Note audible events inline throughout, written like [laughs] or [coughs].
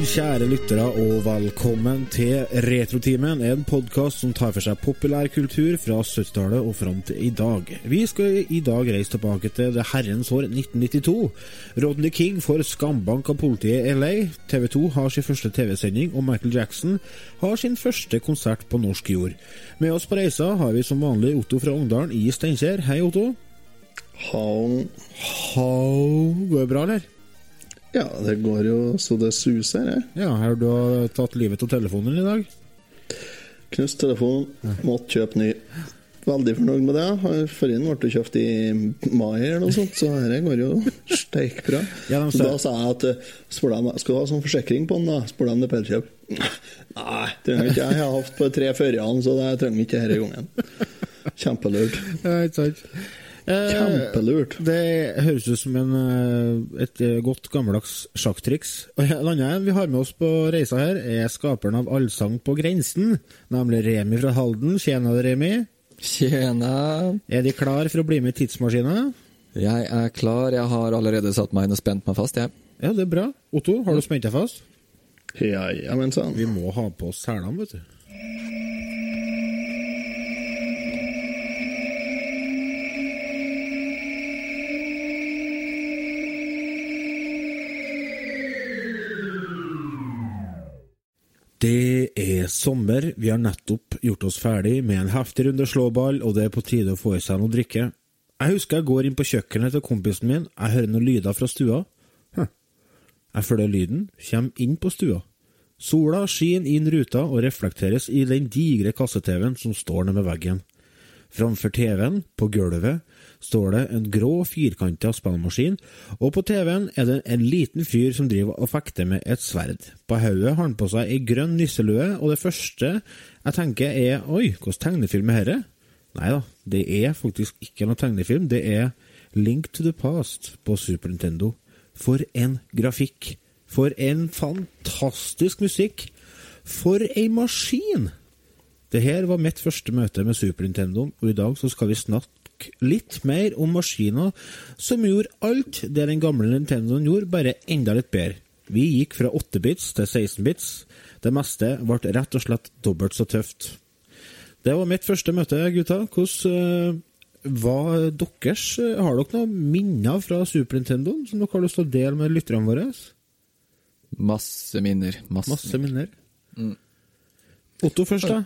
kjære lyttere, og velkommen til Retrotimen, en podkast som tar for seg populærkultur fra 70-tallet og fram til i dag. Vi skal i dag reise tilbake til det herrens år 1992. Rodney King får skambank av politiet i LA, TV 2 har sin første TV-sending, og Michael Jackson har sin første konsert på norsk jord. Med oss på reisa har vi som vanlig Otto fra Ungdalen i Steinkjer. Hei, Otto. How How Går det bra, eller? Ja, det går jo så det suser, jeg. Ja, har du tatt livet av telefonen i dag? Knust telefon, måtte kjøpe ny. Veldig fornøyd med det. Forrige ble kjøpt i mai eller noe sånt, så dette går jo steikbra. [laughs] Ja, så da sa jeg at eh, spør skal du ha sånn forsikring på den, da? Spør dem det er Elkjøp. [laughs] Nei, trenger ikke. Jeg har hatt på tre før så det trenger ikke denne gangen. Kjempelurt. [laughs] Ja, ikke sant. Eh, Det høres ut som en, eh, et eh, godt gammeldags sjakktriks. Og En annen vi har med oss på reisa her, er skaperen av Allsang på grensen, nemlig Remi fra Halden. Tjena Remi. Tjena. Er de klar for å bli med i tidsmaskina? Jeg er klar. Jeg har allerede satt meg inn og spent meg fast, jeg. Ja, det er bra. Otto, har du spent deg fast? Ja, ja, men sånn. Vi må ha på oss selene, vet du. Sommer, vi har nettopp gjort oss ferdig med en heftig runde slåball, og det er på tide å få i seg noe drikke. Jeg husker jeg går inn på kjøkkenet til kompisen min, jeg hører noen lyder fra stua. Hm. Jeg følger lyden, kommer inn på stua. Sola skinner inn ruta og reflekteres i den digre kasse-TV-en som står nede ved veggen. Framfor TV-en, på gulvet, står det en grå, firkanta spillmaskin, og på TV-en er det en liten fyr som driver og fekter med et sverd. På hodet har han på seg ei grønn nisselue, og det første jeg tenker er oi, hvordan tegnefilm er dette? Nei da, det er faktisk ikke noe tegnefilm, det er Link to the Past på Super Nintendo. For en grafikk! For en fantastisk musikk! For ei maskin! Det her var mitt første møte med Super Nintendo, og i dag så skal vi snakke litt mer om maskiner som gjorde alt det den gamle Nintendoen gjorde, bare enda litt bedre. Vi gikk fra 8-bits til 16-bits. Det meste ble rett og slett dobbelt så tøft. Det var mitt første møte, gutta. Hvordan eh, var deres eh, Har dere noen minner fra Super Nintendo som dere har lyst til å dele med lytterne våre? Masse minner. Masse. Masse minner. Otto først, da.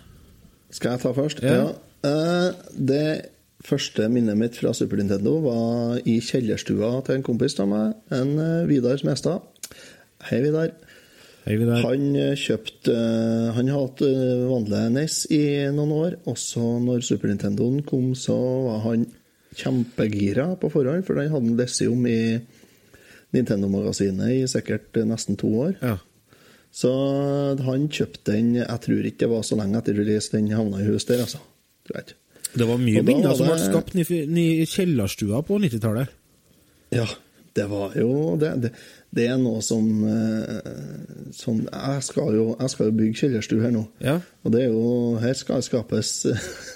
Skal jeg ta først? Ja. Eh, det første minnet mitt fra Super Nintendo var i kjellerstua til en kompis av meg, en eh, Vidar Smestad. Hei, Vidar. Hei, Vidar. Han eh, kjøpte eh, Han har hatt vanlig NES i noen år, og så når Super Nintendoen kom, så var han kjempegira på forhånd, for den hadde han lest om i Nintendo-magasinet i sikkert nesten to år. Ja. Så han kjøpte den Jeg tror ikke det var så lenge etter release den havna i hus der, altså. Tror jeg ikke. Det var mye minner som ble skapt i kjellerstua på 90-tallet. Ja, det var jo det. Det, det er noe som, eh, som jeg, skal jo, jeg skal jo bygge kjellerstue her nå. Ja. Og det er jo Her skal skapes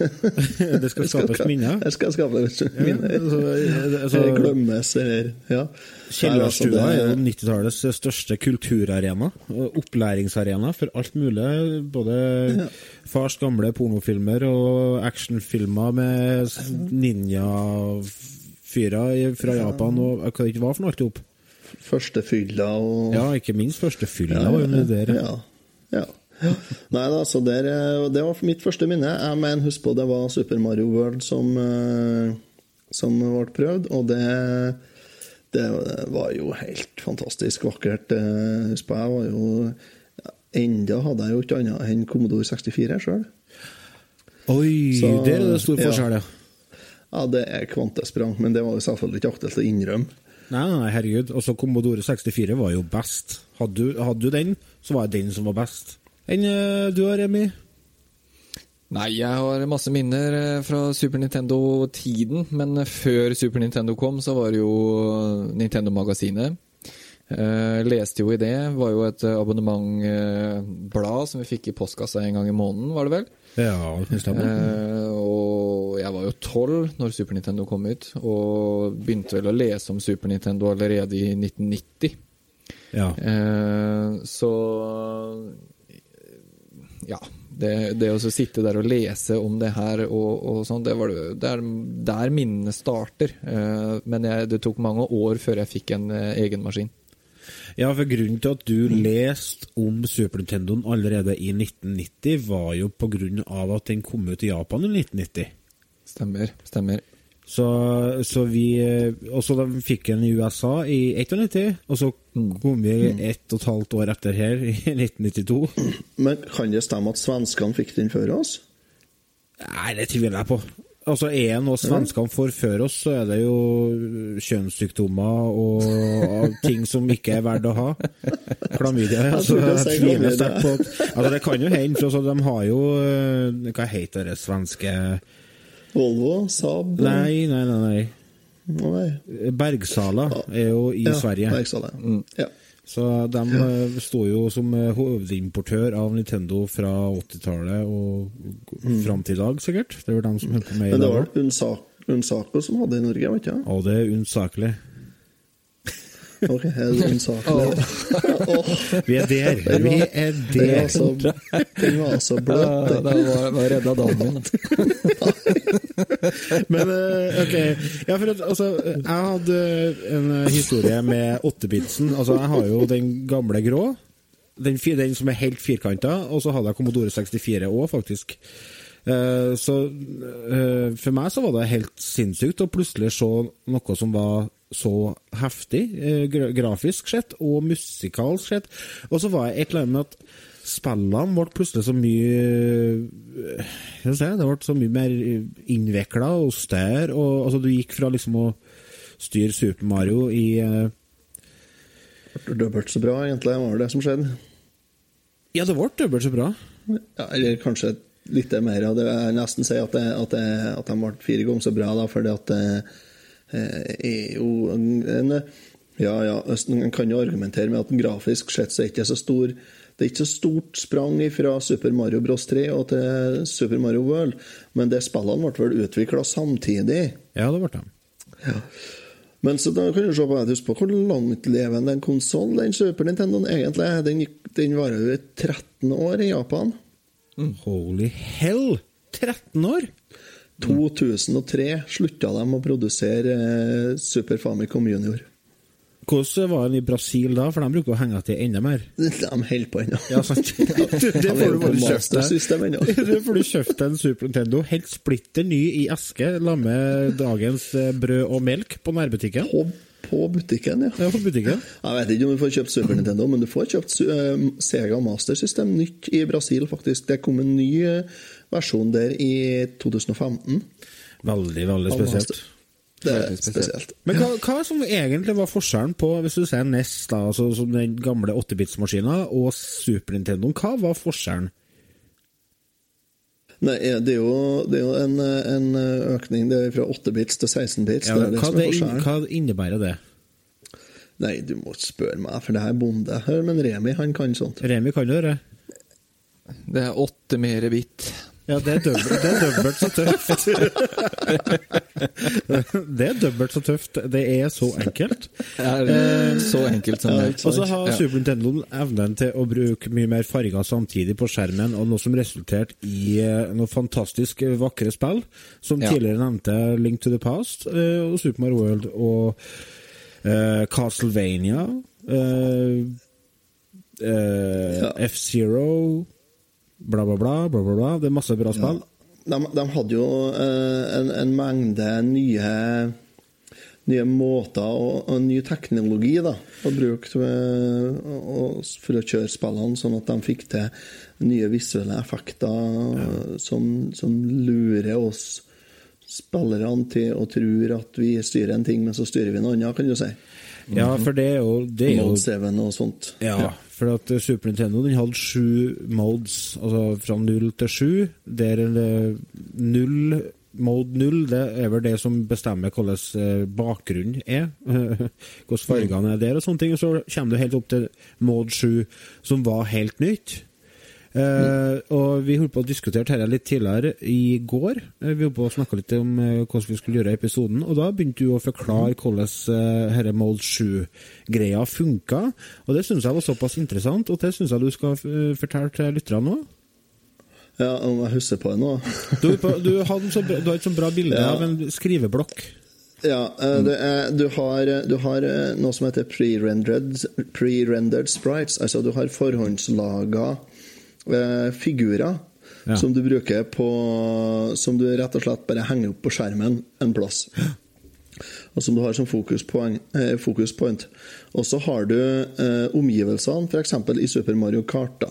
[laughs] Det skal skapes minner. Her skal det skapes Ja, minner. så, altså- Her glemmes eller Ja. Kjellerstua altså, er jo 90-tallets største kulturarena. Opplæringsarena for alt mulig. Både fars gamle pornofilmer og actionfilmer med ninjafyrer fra Japan og hva det var for noe alt i hop. Første fylla og Ja, ikke minst første fylla var der. Ja. ja. ja. Nei da, så der, eh, det var mitt første minne. Jeg mener, husk på, det var Super Mario World som, eh, som ble prøvd, og det det var jo helt fantastisk vakkert. Eh, Husk på, jeg var jo Enda hadde jeg jo ikke annet enn Commodore 64 sjøl. Oi, Så- der er det stor ja. forskjell, ja. Ja, det er kvantesprang, men det var jo selvfølgelig ikke aktuelt å innrømme. Nei, nei, herregud. Også Commodore 64 var jo best. Hadde du, hadde du den, så var det den som var best. Enn eh, du har, Remi? Nei, jeg har masse minner eh, fra Super Nintendo-tiden, men før Super Nintendo kom, så var det jo Nintendo-magasinet. Uh, leste jo i det. Var jo et abonnementblad som vi fikk i postkassa en gang i måneden, var det vel? Ja, det stemmer. Eh, og jeg var jo tolv når Super Nintendo kom ut, og begynte vel å lese om Super Nintendo allerede i 1990. Ja. Eh, så Ja. Det, det å sitte der og lese om det her og, og sånn, det var det- det er der minnene starter. Eh, men jeg, det tok mange år før jeg fikk en eh, egen maskin. Ja, for grunnen til at du leste om Super Nintendoen allerede i 1990, var jo på grunn av at den kom ut i Japan i 1990. Stemmer. Stemmer. Så, så vi Og så da vi fikk en i USA i 1991, og så kom vi ett og et halvt år etter her, i 1992. Men kan det stemme at svenskene fikk den før oss? Nei, det tviler jeg på. Altså, Er det noe svenskene får før oss, så er det jo kjønnssykdommer og ting som ikke er verdt å ha. Klamydia. Altså, jeg tviler klamydia. sterkt på at altså, Det kan jo hende, for altså, de har jo eh, Hva heter det svenske Volvo? Saab? Nei, nei, nei. nei. Nei. Bergsala er jo i Ja, Sverige. Bergsala. Ja. Så de eh, sto jo som eh, hovedimportør av Nintendo fra 80-tallet og fram til i dag, sikkert. Det var de som holdt med i dag. Men det var Unsako som hadde i Norge, vet du? Ja, det er unsakelig. Ok, er det Unsakelig? Åh, Vi er der! Vi er den var der! så, den var så bløt. Ja, den. det var, var redda dagen min. [laughs] Men eh, ok Ja, for at, altså, jeg hadde en eh, historie med 8-bitsen. Altså, jeg har jo den gamle grå. Den, den som er helt firkanta, og så hadde jeg Commodore 64 òg, faktisk. Eh, så for meg så var det helt sinnssykt å plutselig se noe som var så heftig, eh, grafisk sett og musikalsk sett. Og så var jeg et eller annet med at spillene ble plutselig så mye eh, jeg Det ble så mye mer innvikla og større. Og, altså, du gikk fra liksom å styre Super Mario i eh, Dobbelt så bra, egentlig, var det som skjedde. Ja, det ble dobbelt så bra. Ja, eller kanskje litt mer. Og det vil jeg nesten si at, det, at, det, at de ble fire ganger så bra, da, fordi at det eh, er jo en, Ja, ja, en kan jo argumentere med at grafisk sett så er ikke så stor det er ikke så stort sprang fra Super Mario Bros 3 og til Super Mario World, men det spillene ble vel utvikla samtidig. Ja, det ble de. Ja. Men så da kan du se på, husk på hvor langtlevende en konsoll den Super Nintendoen egentlig er. Den, den varer jo i 13 år i Japan. Holy hell! 13 år! 2003 slutta de å produsere eh, Super Famicom Junior. Hvordan var den i Brasil da? For de bruker å henge til enda mer. [laughs] De holder på ennå. Ja, sant? [laughs] Det, får du bare kjøpt. [laughs] Det får du kjøpt en Super Nintendo, helt splitter ny i eske, la med dagens eh, brød og melk på nærbutikken. På, på butikken, ja. Ja, på butikken. [laughs] Jeg vet ikke om du får kjøpt Super Nintendo, men du får kjøpt eh, Sega Master System nytt i Brasil, faktisk. Det kom en ny eh, versjon der i 2015. Veldig, veldig spesielt. Det er spesielt. spesielt. Men hva, hva som egentlig var forskjellen på, hvis du ser NES, da, altså som den gamle 8-bits-maskina, og Super Nintendo? hva var forskjellen? Nei, det er jo, det er jo en, en økning det er fra 8-bits til 16-bits. Ja, det er det hva, inn- hva innebærer det? Nei, du må ikke spørre meg, for det her er bonde. Men Remi, han kan sånt. Remi kan jo det. Det er åtte mere bit. Ja, det er dobbelt, det er dobbelt så tøft. [laughs] det er dobbelt så tøft. Det er så enkelt. Det er så enkelt som det. Og så har Super Nintendo evnen til å bruke mye mer farger samtidig på skjermen, og noe som resulterte i noen noe fantastisk eh, vakre spill, som tidligere nevnte Link to the Past eh, og Super Mario World og eh, Castlevania. Uh, uh, Ja. F-Zero, bla, bla, bla, bla, bla, bla. Det er masse bra spill. De, de hadde jo eh, en, en mengde nye nye måter og, og ny teknologi da, å bruke eh, og- for å kjøre spillene, sånn at de fikk til nye visuelle effekter som, som lurer oss spillerne til å tro at vi styrer en ting, men så styrer vi noe annet, kan du si. Ja, for det er jo, det er jo Mode 7 og sånt. Ja, for at eh, Super Nintendo den hadde sju modes, altså fra null til sju. Der er null Mode null det er vel det som bestemmer hvordan eh, bakgrunnen er. [laughs] hvordan fargene er der og sånne ting. Og så kommer du helt opp til mode 7, som var helt nytt. Eh, og vi holdt på å diskutere dette litt tidligere i går. Eh, vi holdt på å snakke litt om eh, hvordan vi skulle gjøre episoden, og da begynte du å forklare hvordan uh, dette Mode 7-greia funka. Og det syns jeg var såpass interessant, og det syns jeg du skal fortelle til lytterne nå. Ja, om jeg husker på det nå? Du, du, hadde så du har et sånt bra bilde Ja. av en skriveblokk. Ja, er, du, har, du har noe som heter pre-rendered pre sprites. Altså du har forhåndslaga eh, figurer Ja. som du bruker på Som du rett og slett bare henger opp på skjermen en plass. Og som du har som fokuspoint. eh. Og så har du eh, omgivelsene, f.eks. i Super Mario Kart. da.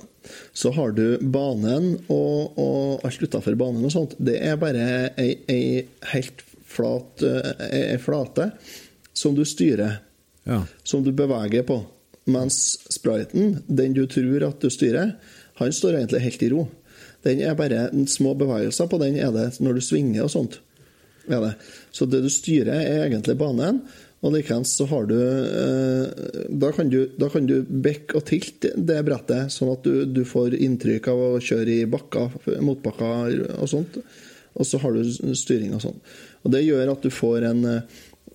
Så har du banen og, og alt utafor banen og sånt. Det er bare ei, ei helt flat eh, ei, ei flate som du styrer, Ja. som du beveger på. Mens spriten, den du tror at du styrer, han står egentlig helt i ro. Den er bare små bevegelser på den er det når du svinger og sånt. Er det. Så det du styrer, er egentlig banen. Og likeens så har du eh, da, kan du du bekke og tilte det brettet, sånn at du, du får inntrykk av å kjøre i bakker, motbakker og sånt. Og så har du styring og sånn. Og det gjør at du får en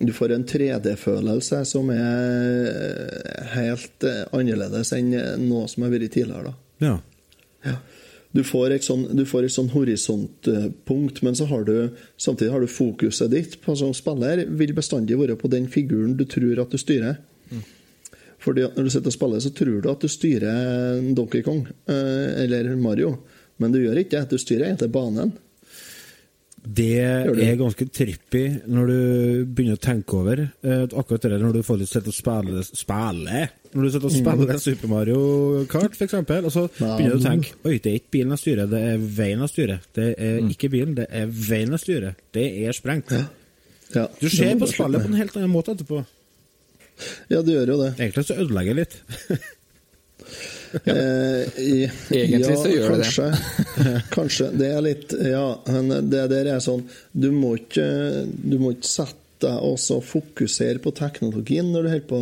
du får en 3D-følelse som er eh, helt eh, annerledes enn noe som har vært tidligere. da. ja. Ja. Du får et sånn, du får et sånn horisontpunkt, men så har du, samtidig har du fokuset ditt på, som spiller vil bestandig være på den figuren du tror at du styrer. Fordi at Når du sitter og spiller, så tror du at du styrer Donkey Kong eh, eller Mario, men du gjør ikke det. Du styrer egentlig banen. Det er ganske trippy når du begynner å tenke over eh, akkurat det når du får litt sett å spille Spille? Når du sitter og spiller Super Mario Kart, eksempel, og så begynner du å tenke Oi, det er ikke bilen jeg styrer, det er veien jeg styrer. Det er ikke bilen, det er veien jeg styrer. Det er sprengt. Ja, Du ser på spillet på en helt annen måte etterpå. Ja, du gjør jo det. Egentlig så ødelegger det litt. [laughs] Eh, i, Egentlig så gjør det det. kanskje, kanskje. Det er litt Ja, men det der er sånn Du må ikke, du må ikke sette deg også å fokusere på teknologien når du holder på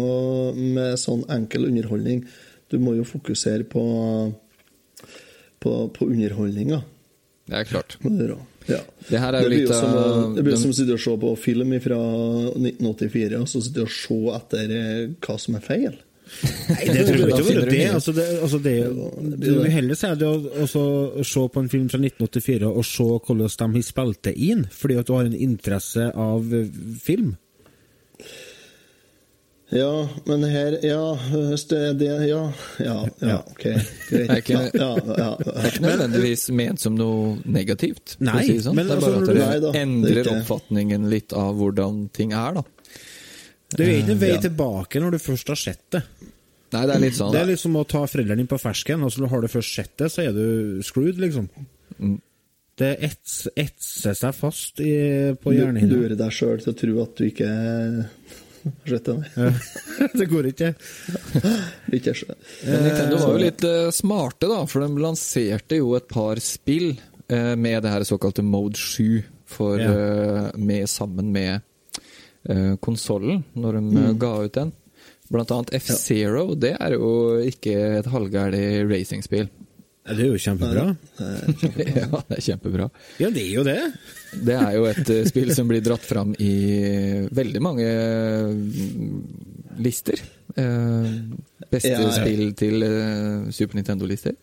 med sånn enkel underholdning. Du må jo fokusere på på, på underholdninga. Det er klart. Ja. Det her er jo litt som, det blir jo som å sitte og se på film fra 1984 og så sitte og se etter eh, hva som er feil. Nei, det tror jeg ikke var det. Altså, det, altså det, det heller si det å se på en film fra 1984 og se hvordan de spilte inn, fordi at du har en interesse av eh, film. Ja, men her Ja, hvis det er det Ja, ja, ja ok. Greit. Er ikke- Ja, ja, ja, Det er ikke nødvendigvis ment som noe negativt. Nei, si det sånn. men det er altså, bare at det Nei det er endrer oppfatningen litt av hvordan ting er, da. Det er jo ikke en vei Ja. tilbake når du først har sett det. Nei, det er litt sånn Det er litt som å ta foreldrene dine på fersken. Altså, har du først sett det, så er du screwed, liksom. Det ets, etser seg fast i, på Du hjernehinna. lurer deg sjøl til å tro at du ikke [laughs] har sett det. nei. [laughs] det går ikke. Ikke. Men Nintendo var jo litt eh, smarte, da, for de lanserte jo et par spill eh, med det her såkalte Mode 7 for, Ja. eh, med, sammen med uh, konsollen, når de mm. ga ut den. Blant annet F-Zero. Det er jo ikke et halvgærlig racingspill. Ja, det er jo kjempebra. [laughs] ja, det er kjempebra. Ja, det er jo det. Det er jo et eh, spill som blir dratt fram i veldig mange mm, lister. Eh, beste Ja, ja. spill til eh, Super Nintendo-lister.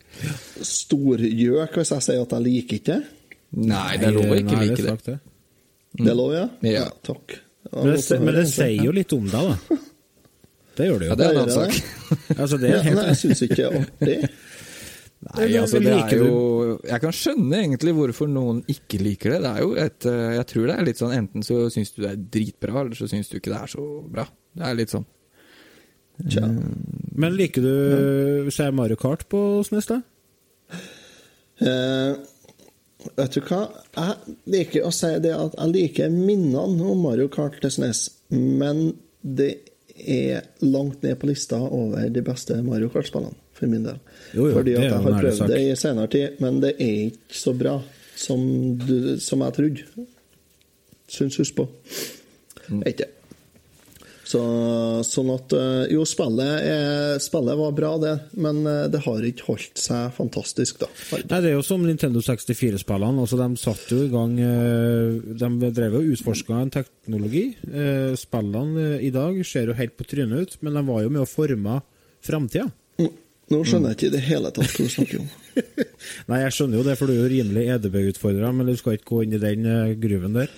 Storgjøk hvis jeg sier at jeg liker ikke det. Nei, det er lov å ikke like det. det. Det er lov, ja? Ja. takk. Men det, men det sier jo litt om deg, da. Det gjør det jo. Ja, det er en annen sak. [laughs] Altså, det er helt Nei, jeg syns ikke det er artig. Nei, altså det er jo Jeg kan skjønne egentlig hvorfor noen ikke liker det. Det er jo et eh, Jeg tror det er litt sånn enten så syns du det er dritbra, eller så syns du ikke det er så bra. Det er litt sånn. Tja. Men liker du ser Mario Kart på SNES, da? Eh, vet du hva? Jeg liker å si det at jeg liker minnene om Mario Kart til SNES, men det er langt ned på lista over de beste Mario Kart-spillene, for min del. Jo, jo, Fordi at jeg har prøvd det i senere tid, men det er ikke så bra som, du, som jeg trodde. Syns husk på. Mm. Ikke. Så, sånn at eh, Jo, spillet, er, spillet var bra, det, men eh, det har ikke holdt seg fantastisk, da. Nei, Det er jo som Nintendo 64-spillene. altså De satt jo i gang eh, De drev jo utforska en teknologi. Spillene i dag ser jo helt på trynet ut, men de var jo med å forme framtida. Mm. Nå skjønner jeg ikke i det hele tatt hva du snakker om. [laughs] Nei, jeg skjønner jo det, for du er jo rimelig EDB-utfordra, men du skal ikke gå inn i den gruven der.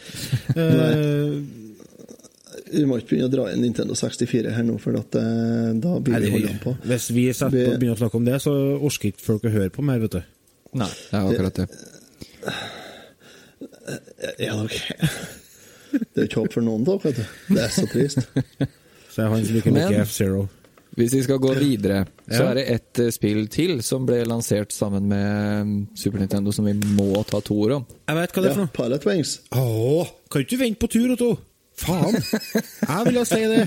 [laughs] Eh, Vi må ikke begynne å dra inn Nintendo 64 her nå, for at, eh, da blir vi det, holdt på. hvis vi på, begynner å snakke om det, så orker ikke folk å høre på mer, vet du. Nei, det er akkurat det. Ja, ok. Det er jo ikke håp for noen, da. vet du. Det er så trist. Så jeg har en ikke Men- liker F-Zero. Hvis vi skal gå videre, så er det ett eh, spill til som ble lansert sammen med mm, Super Nintendo, som vi må ta to ord om. Jeg vet hva det er for Ja, noe. Pilot Wings. Åh, kan ikke du vente på tur, Otto? Faen! Jeg ville si det.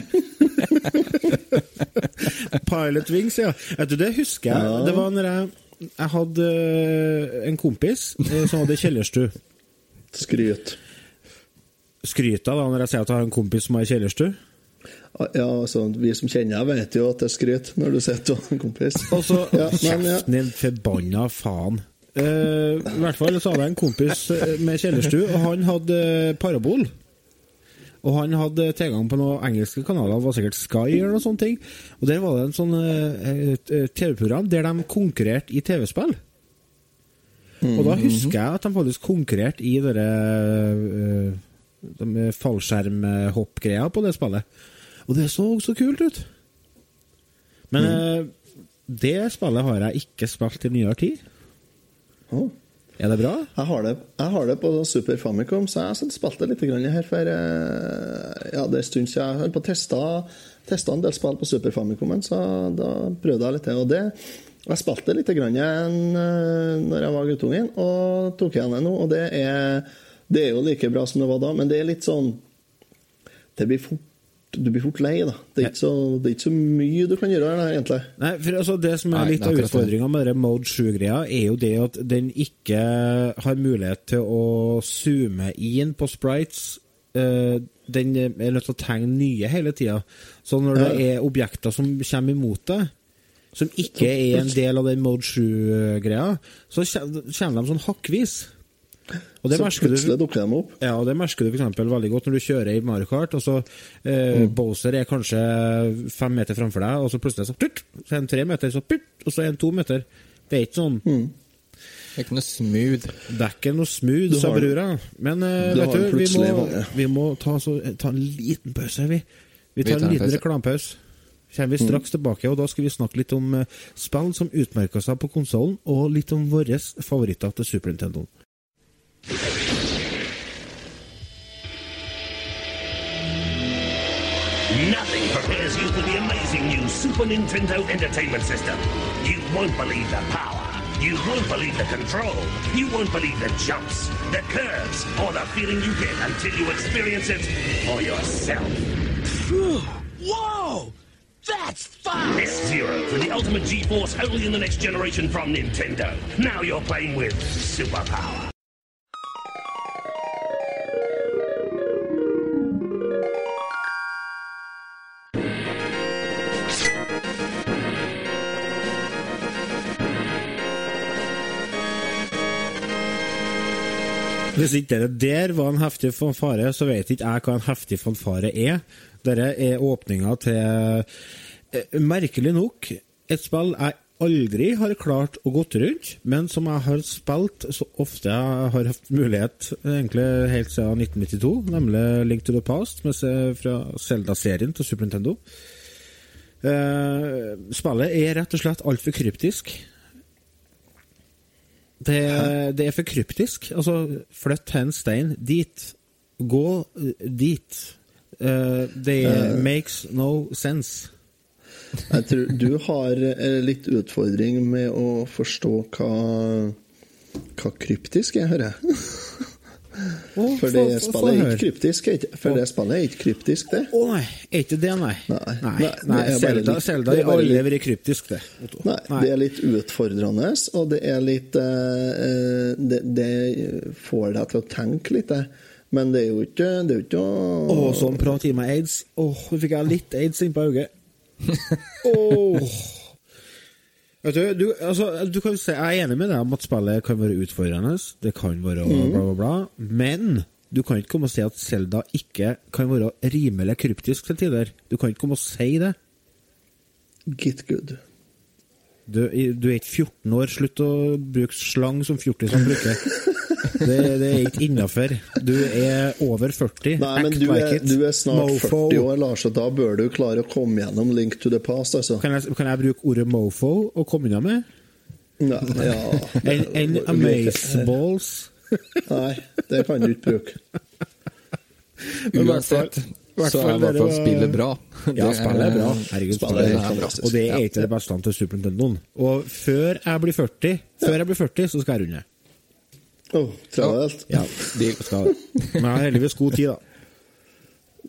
Pilot Wings, ja. Vet du, Det husker jeg. Ja. Det var når jeg, jeg hadde eh, en kompis eh, som hadde kjellerstue. Skryt. Skryter da når jeg sier at jeg har en kompis som har kjellerstue. Ja, altså, Vi som kjenner deg, vet jo at det er skryt når du sitter og har en kompis. Og så Ja. Kjeften din, forbanna faen. Uh, I hvert fall så hadde jeg en kompis med kjellerstue, og han hadde parabol. Og han hadde tilgang på noen engelske kanaler, det var sikkert Sky eller noe sånt. Og der var det en sånn eh, eh, TV-program der de konkurrerte i TV-spill. Og da husker jeg at de faktisk konkurrerte i dere uh, de fallskjermhoppgreia på det spillet. Og det så så kult ut. Men eh, det spillet har jeg ikke spilt i nyere tid. Å. Er det bra? Jeg har, det, jeg har det på Super Famicom, så jeg har spilt det litt her for eh, Ja, det er en stund siden jeg holdt på å teste, teste en del spill på Super Famicom, så da prøvde jeg litt det. Og det jeg spilte litt grann igjen eh, når jeg var guttungen, og tok igjen det nå. Og det er, det er jo like bra som det var da, men det er litt sånn Det blir fort Du blir fort lei, da. Det er ikke så, det er ikke så mye du kan gjøre her, egentlig. Nei, for altså Det som er litt av utfordringa med det Mode 7-greia, er jo det at den ikke har mulighet til å zoome inn på sprites. Eh, den er nødt til å tegne nye hele tida. Så når det er objekter som kommer imot deg, som ikke er en del av den Mode 7-greia, så kommer de sånn hakkvis. Og det Så plutselig dukker de opp. ja, og det merker du eksempel veldig godt når du kjører i Mario Kart. Og så eh, Bowser er kanskje fem meter framfor deg, og så plutselig så, tutt, så er han tre meter, så putt, og så er han to meter. Det er ikke sånn Det er ikke noe smooth. Det er ikke noe smooth, sa brura. Men eh, du vet du, vi må, vi må ta, så, ta en liten pause, vi. Vi tar tar en en liten pause. reklamepause. Kommer vi straks tilbake, og da skal vi snakke litt om eh, spill som utmerker seg på konsollen, og litt om våre favoritter til Super Nintendo. Nothing prepares you for the amazing new Super Nintendo Entertainment System. You won't believe the power. You won't believe the control. You won't believe the jumps, the curves, or the feeling you get until you experience it for yourself. Whoa! That's fast! F-Zero for the ultimate G-Force only in the next generation from Nintendo. Now you're playing with superpower. Hvis ikke det der var en heftig fanfare, så vet ikke jeg hva en heftig fanfare er. Dette er åpninga til, eh, merkelig nok, et spill jeg aldri har klart å gått rundt, men som jeg har spilt så ofte jeg har hatt mulighet, egentlig helt siden 1992, nemlig Link to the Past, fra Zelda-serien til Super Nintendo. Eh, spillet er rett og slett altfor kryptisk. Det, det er for kryptisk. Altså, flytt en stein dit. Gå eh, dit. Uh, det makes no sense. Jeg tror du har litt utfordring med å forstå hva, hva kryptisk er, hører jeg. Å, For det spillet er ikke kryptisk. For det spillet er ikke kryptisk, det. Å nei, er ikke det, nei. Nei, nei, nei, det er har aldri vært kryptisk, det. Nei, det er litt utfordrende, og det er litt eh, det, det får deg til å tenke litt. det. Men det er jo ikke Det er jo ikke Å, sånn prat gir meg aids. Åh, nå fikk jeg litt aids innpå øyet. [laughs] Åh. Vet du, du, altså, du kan si, Jeg er enig med deg om at spillet kan være utfordrende. Det kan være bla, bla, bla. Men du kan ikke komme og si at Selda ikke kan være rimelig kryptisk til tider. Du kan ikke komme og si det. Get good. Du, du er ikke 14 år. Slutt å bruke slang som fjortiser bruker. [laughs] Det, det er ikke innafor. Du er over 40. Nei, men Act du like er, du er snart Mofo. 40 år, Lars, og da bør du klare å komme gjennom Link to the Past, altså. Kan jeg, kan jeg bruke ordet mofo og komme unna med? Nei, ja, En, en amazeballs. Nei, det kan du ikke bruke. Uansett så er er i hvert fall spillet bra. Ja, spillet er bra. Herregud, Spillet er er fantastisk. Og det er ikke det beste til Super Nintendoen. Og før jeg blir 40, før jeg blir 40 så skal jeg runde. Åh, travelt. Ja, de skal. Men jeg har heldigvis god tid, da.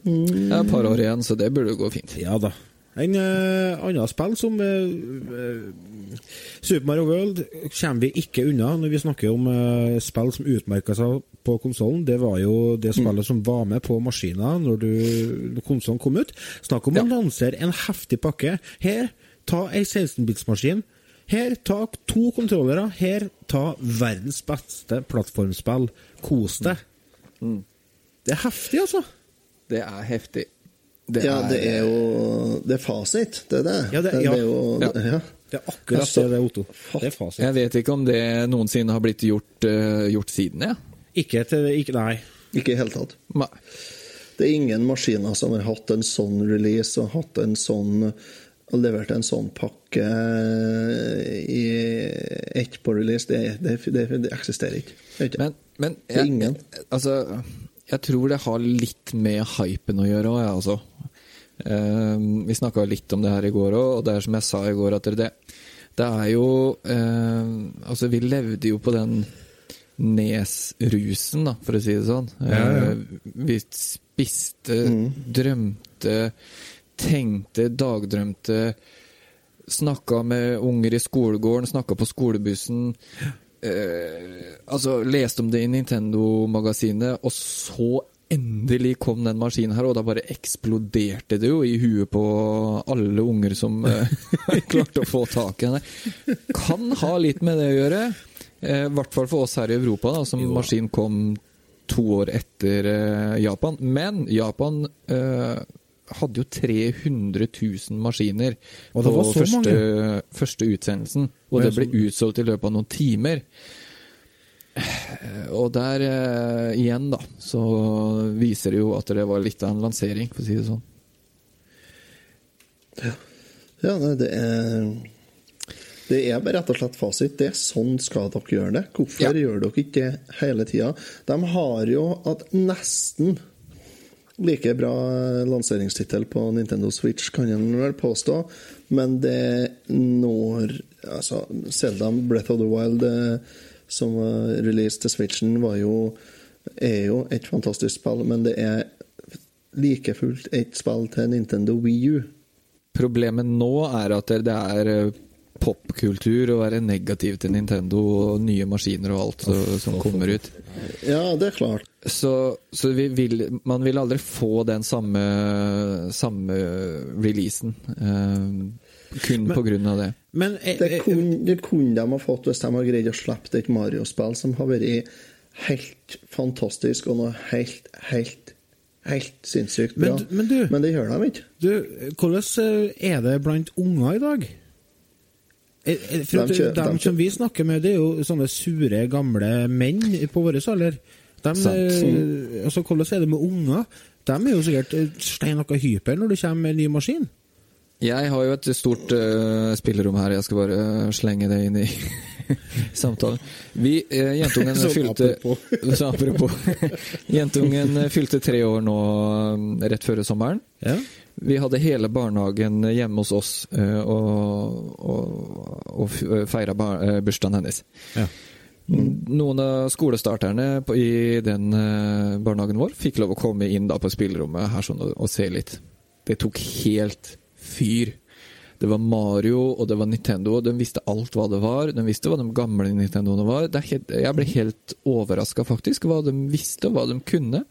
Det er et par år igjen, så det burde gå fint. Ja da. En uh, annen spill som uh, eh, Super Mario World kommer vi ikke unna når vi snakker om uh, spill som utmerka seg på konsollen. Det var jo det spillet som var med på maskina når, du- når konsollen kom ut. Snakk om å lansere en heftig pakke. Her, ta ei 16-bits-maskin. Her, ta to kontrollere. Her, ta verdens beste plattformspill. Kos deg. Det er heftig, altså. Det er heftig. Det Ja, det er jo Det er fasit, det er det. Ja, det- det, er jo Ja. ja. Det er akkurat Altså, det det er, Otto. Det er fasit. Jeg vet ikke om det noensinne har blitt gjort, uh, gjort siden, jeg. Ikke til ikke, Nei. Ikke i det hele tatt. Nei. Det er ingen maskiner som har hatt en sånn release og hatt en sånn og leverte en sånn pakke i ett på release. Det, det, det, det eksisterer ikke. Det ikke. Men, men Det er ingen. Altså, jeg tror det har litt med hypen å gjøre òg, jeg, altså. Eh, vi snakka litt om det her i går òg, og det er som jeg sa i går, at det, det er jo eh, Altså, vi levde jo på den Nes-rusen, da, for å si det sånn. Eh, vi spiste, drømte, tenkte, dagdrømte. Snakka med unger i skolegården, snakka på skolebussen. Eh, altså, leste om det i Nintendo-magasinet, og så endelig kom den maskinen her, og da bare eksploderte det jo i huet på alle unger som eh, [laughs] klarte å få tak i den. Kan ha litt med det å gjøre. eh, hvert fall for oss her i Europa, da, som maskinen kom to år etter eh, Japan. Men Japan eh, hadde jo 300 000 maskiner på var så første, første utsendelsen. Og det ble utsolgt i løpet av noen timer. Og der eh, igjen, da, så viser det jo at det var litt av en lansering, for å si det sånn. Ja, ja det er Det er bare rett og slett fasit. Det er sånn skal dere gjøre det. Hvorfor Ja. gjør dere ikke det hele tida? De har jo at nesten like bra lanseringstittel på Nintendo Switch, kan en vel påstå, men det når Altså, Selda Breath of the Wild, eh, som var released til Switchen, var jo er jo et fantastisk spill, men det er like fullt et spill til Nintendo Wii U. Problemet nå er at det er eh, popkultur å være negativ til Nintendo og nye maskiner og alt så, som kommer ut. Ja, det er klart. Så, så vi vil, man vil aldri få den samme, samme releasen. Eh, kun på grunn av det. Men eh, Det eh, kunne, det kunne de ha fått hvis de har greid å slippe et Mario-spill som har vært helt fantastisk og noe helt, helt, helt sinnssykt bra. Men- men du- det gjør de ikke. Du, hvordan eh, er det blant unger i dag? Eh, eh, For at De de de som vi snakker med, det er jo sånne sure, gamle menn på vår alder. De, eh, altså, hvordan er det med unger? De er jo sikkert stein noe hyper når det kommer en ny maskin. Jeg har jo et stort uh, spillerom her, jeg skal bare uh, slenge det inn i [laughs] samtalen. Vi, uh, Jentungen [laughs] Sånn fylte. Så apropos. [laughs] Jentungen eh, fylte tre år nå rett før sommeren. Ja. Vi hadde hele barnehagen hjemme hos oss eh, og, og, og feira eh, bursdagen hennes. Ja. Noen av skolestarterne på, i den eh, barnehagen vår fikk lov å komme inn på spillerommet her sånn, og, og se litt. Det tok helt fyr. Det var Mario og det var Nintendo, og de visste alt hva det var. De visste hva de gamle Nintendoene var. Det helt, jeg ble helt overraska, faktisk, hva de visste og hva de kunne.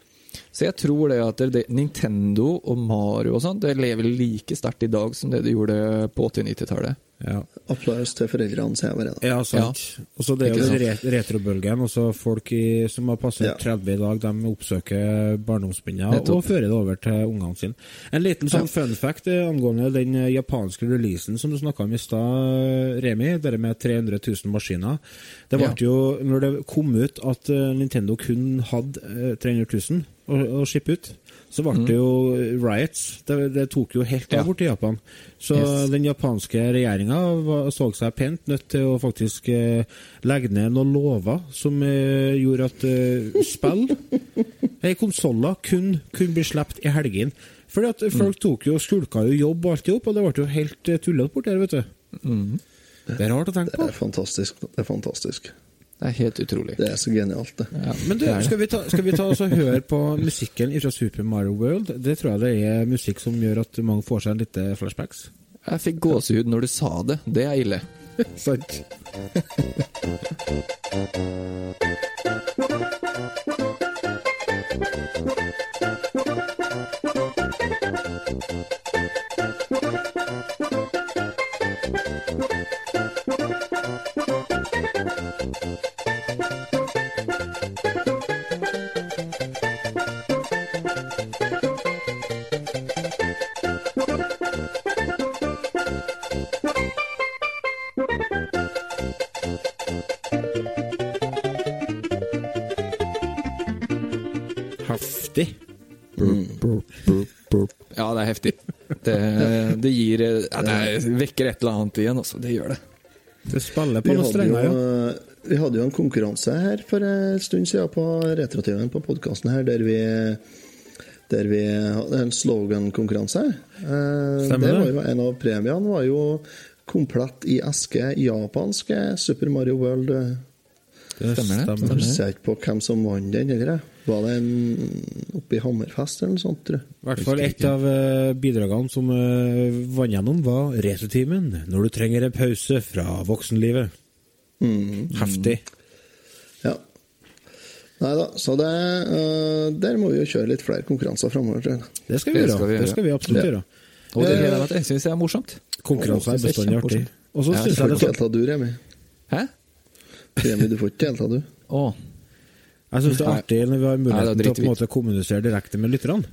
Så jeg tror det at det, Nintendo og Mario og sånn, det lever like sterkt i dag som det det gjorde på 80-90-tallet. Ja. Applaus til foreldrene, sier jeg bare. da. Ja, sant. Og så det er jo re retrobølgen. Også folk i, som har passert Ja. 30 i dag, de oppsøker barndomsminner og fører det over til ungene sine. En liten sånn fun fact eh, angående den eh, japanske releasen som du snakka om i stad, Remi. Det med 300 000 maskiner. Det ble Ja. jo, når det kom ut at eh, Nintendo kun hadde eh, 300 000 å, å shippe ut, så ble det jo riots. Det, det tok jo helt av Mm. Ja. i Japan. Så Yes. den japanske regjeringa så seg pent nødt til å faktisk eh, legge ned noen lover som eh, gjorde at eh, spill, [laughs] ei konsoller, kun kunne bli sluppet i helgene. Fordi at folk tok jo, skulka jo jobb og alt i hop, og det ble jo helt eh, tullete borti her, vet du. Det er rart å tenke Det på. er fantastisk. Det er fantastisk. Det er helt utrolig. Det er så genialt, det. Ja, Men du, skal vi ta, skal vi ta oss og høre på musikken fra Super Mario World? Det tror jeg det er musikk som gjør at mange får seg en liten flashbacks. Jeg fikk gåsehud når du sa det. Det er ille. [laughs] Sant? [laughs] det gir ja, Det vekker et eller annet igjen, altså. Det gjør det. Det spiller på noen strenger, jo, ja. vi hadde jo en konkurranse her for en stund siden på Retrotimen på podkasten her, der vi der vi hadde en slogan-konkurranse. Eh, Stemmer det var jo En av premiene var jo komplett i eske japanske Super Mario World. Det Stemmer det. Jeg husker ikke på hvem som vant den. Eller? Jeg. Var det en oppe i Hammerfest eller noe sånt? tror jeg? I hvert fall et av eh, bidragene som uh, vant gjennom, var Retrotimen. Når du trenger en pause fra voksenlivet. Mm. Heftig. Ja. Nei da, så det, eh, der må vi jo kjøre litt flere konkurranser framover, tror jeg. Det skal vi Det gjøre. skal vi Det skal vi absolutt Ja. gjøre. Og det Eh, gleder jeg meg til. Jeg syns det er morsomt. Konkurranser er bestandig artig. Og så syns Du jeg det er så, delta, du, Remi. Hæ? Remi, du får ikke delta, du. Å. jeg synes det er artig når vi har muligheten til å på en måte kommunisere direkte med lytterne.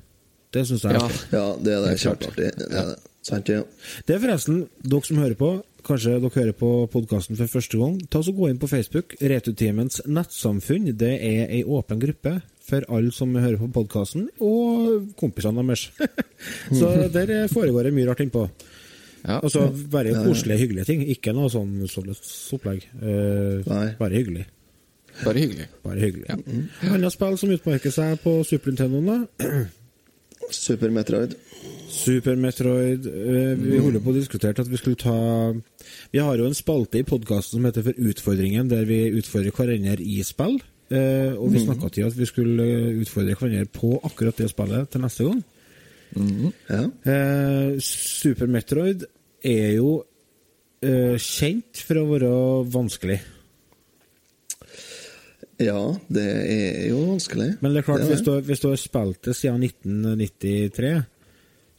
Det syns jeg er Ja. artig. Ja, det er det. Kjempeartig. Det er det. Sant, ja. Det er forresten, dere som hører på, kanskje dere hører på podkasten for første gang, ta så gå inn på Facebook. Returteamens nettsamfunn det er ei åpen gruppe for alle som hører på podkasten, og kompisene deres. [laughs] så [laughs] der foregår det mye rart innpå. Ja. Altså bare koselige, hyggelige ting. Ikke noe sånn sånt opplegg. Uh, bare hyggelig. Bare hyggelig. Bare hyggelig. Andre spill som utmerker seg på Super Nintendo, da. Super Metroid. Super Metroid eh, Vi holder på å diskutere at vi skulle ta Vi har jo en spalte i podkasten som heter For utfordringen, der vi utfordrer hverandre i spill. Eh, og vi snakka til at vi skulle utfordre hverandre på akkurat det spillet til neste gang. Ja. Eh, Super Metroid er jo kjent for å være vanskelig. Ja, det er jo vanskelig. Men det er klart, Det er hvis, du, har- hvis du har spilt det siden 1993,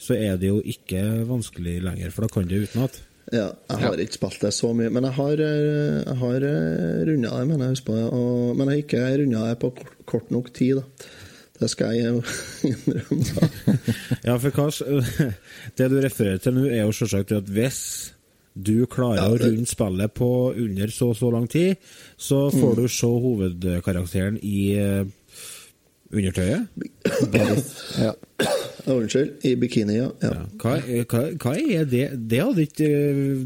så er det jo ikke vanskelig lenger, for da kan du utenat. Ja, jeg har ikke spilt det så mye, men jeg har, eh, jeg har runda det, mener jeg. Husker på det, og, men jeg har ikke runda det på kort, kort nok tid, da. Det skal jeg [laughs] innrømme. [laughs] Ja, for hva, [laughs] det du refererer til nå, er jo selvsagt det at hvis du klarer Ja, å det- runde spillet på under så og så lang tid, så får du se hovedkarakteren i uh, undertøyet. [coughs] Ja. Unnskyld. I bikini, ja. ja. Hva, hva, hva er det Det hadde ikke,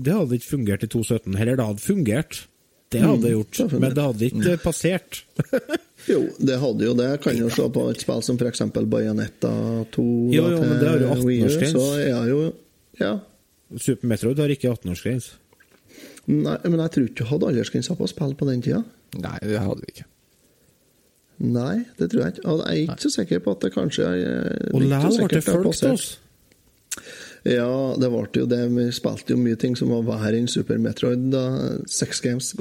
det hadde ikke fungert i 2017. Eller det hadde fungert. Det hadde det gjort, det men det hadde ikke passert. [laughs] Jo, det hadde jo det. Jeg kan jo se på et spill som f.eks. Bajonetta 2 Jo, jo, men det har jo til Wii U, 18-årsgrense. Så er jo Ja. Super Metroid har ikke 18-årsgrense. Nei, men jeg tror ikke du hadde aldersgrense på spille på den tida. Nei, det hadde vi ikke. Nei, det tror jeg ikke. Jeg er ikke så sikker på at det kanskje Og likevel ble det folk til oss. Ja, det ble jo det. Vi spilte jo mye ting som var verre enn Super Metroid. da Sex Games,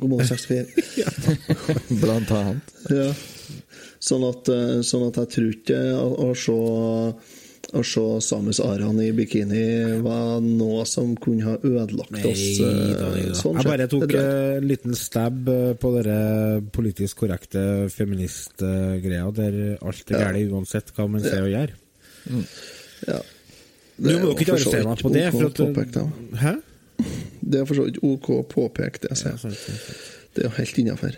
Commodore [clears throat] 64. [laughs] Blant annet. Ja. Sånn at, eh, sånn at jeg tror ikke å, å se å se Samus Aran i bikini var noe som kunne ha ødelagt Nei oss. eh, da, da. sånn Jeg bare tok jeg. eh, en liten stab eh, på dere politisk korrekte feministgreia, der alt er Ja. galt uansett hva man sier og gjør. Ja. Du må jo ikke arrestere meg på det. OK For at, påpekt, da. hæ? Det er for så vidt OK å påpeke det. jeg sant. Det er jo helt innafor.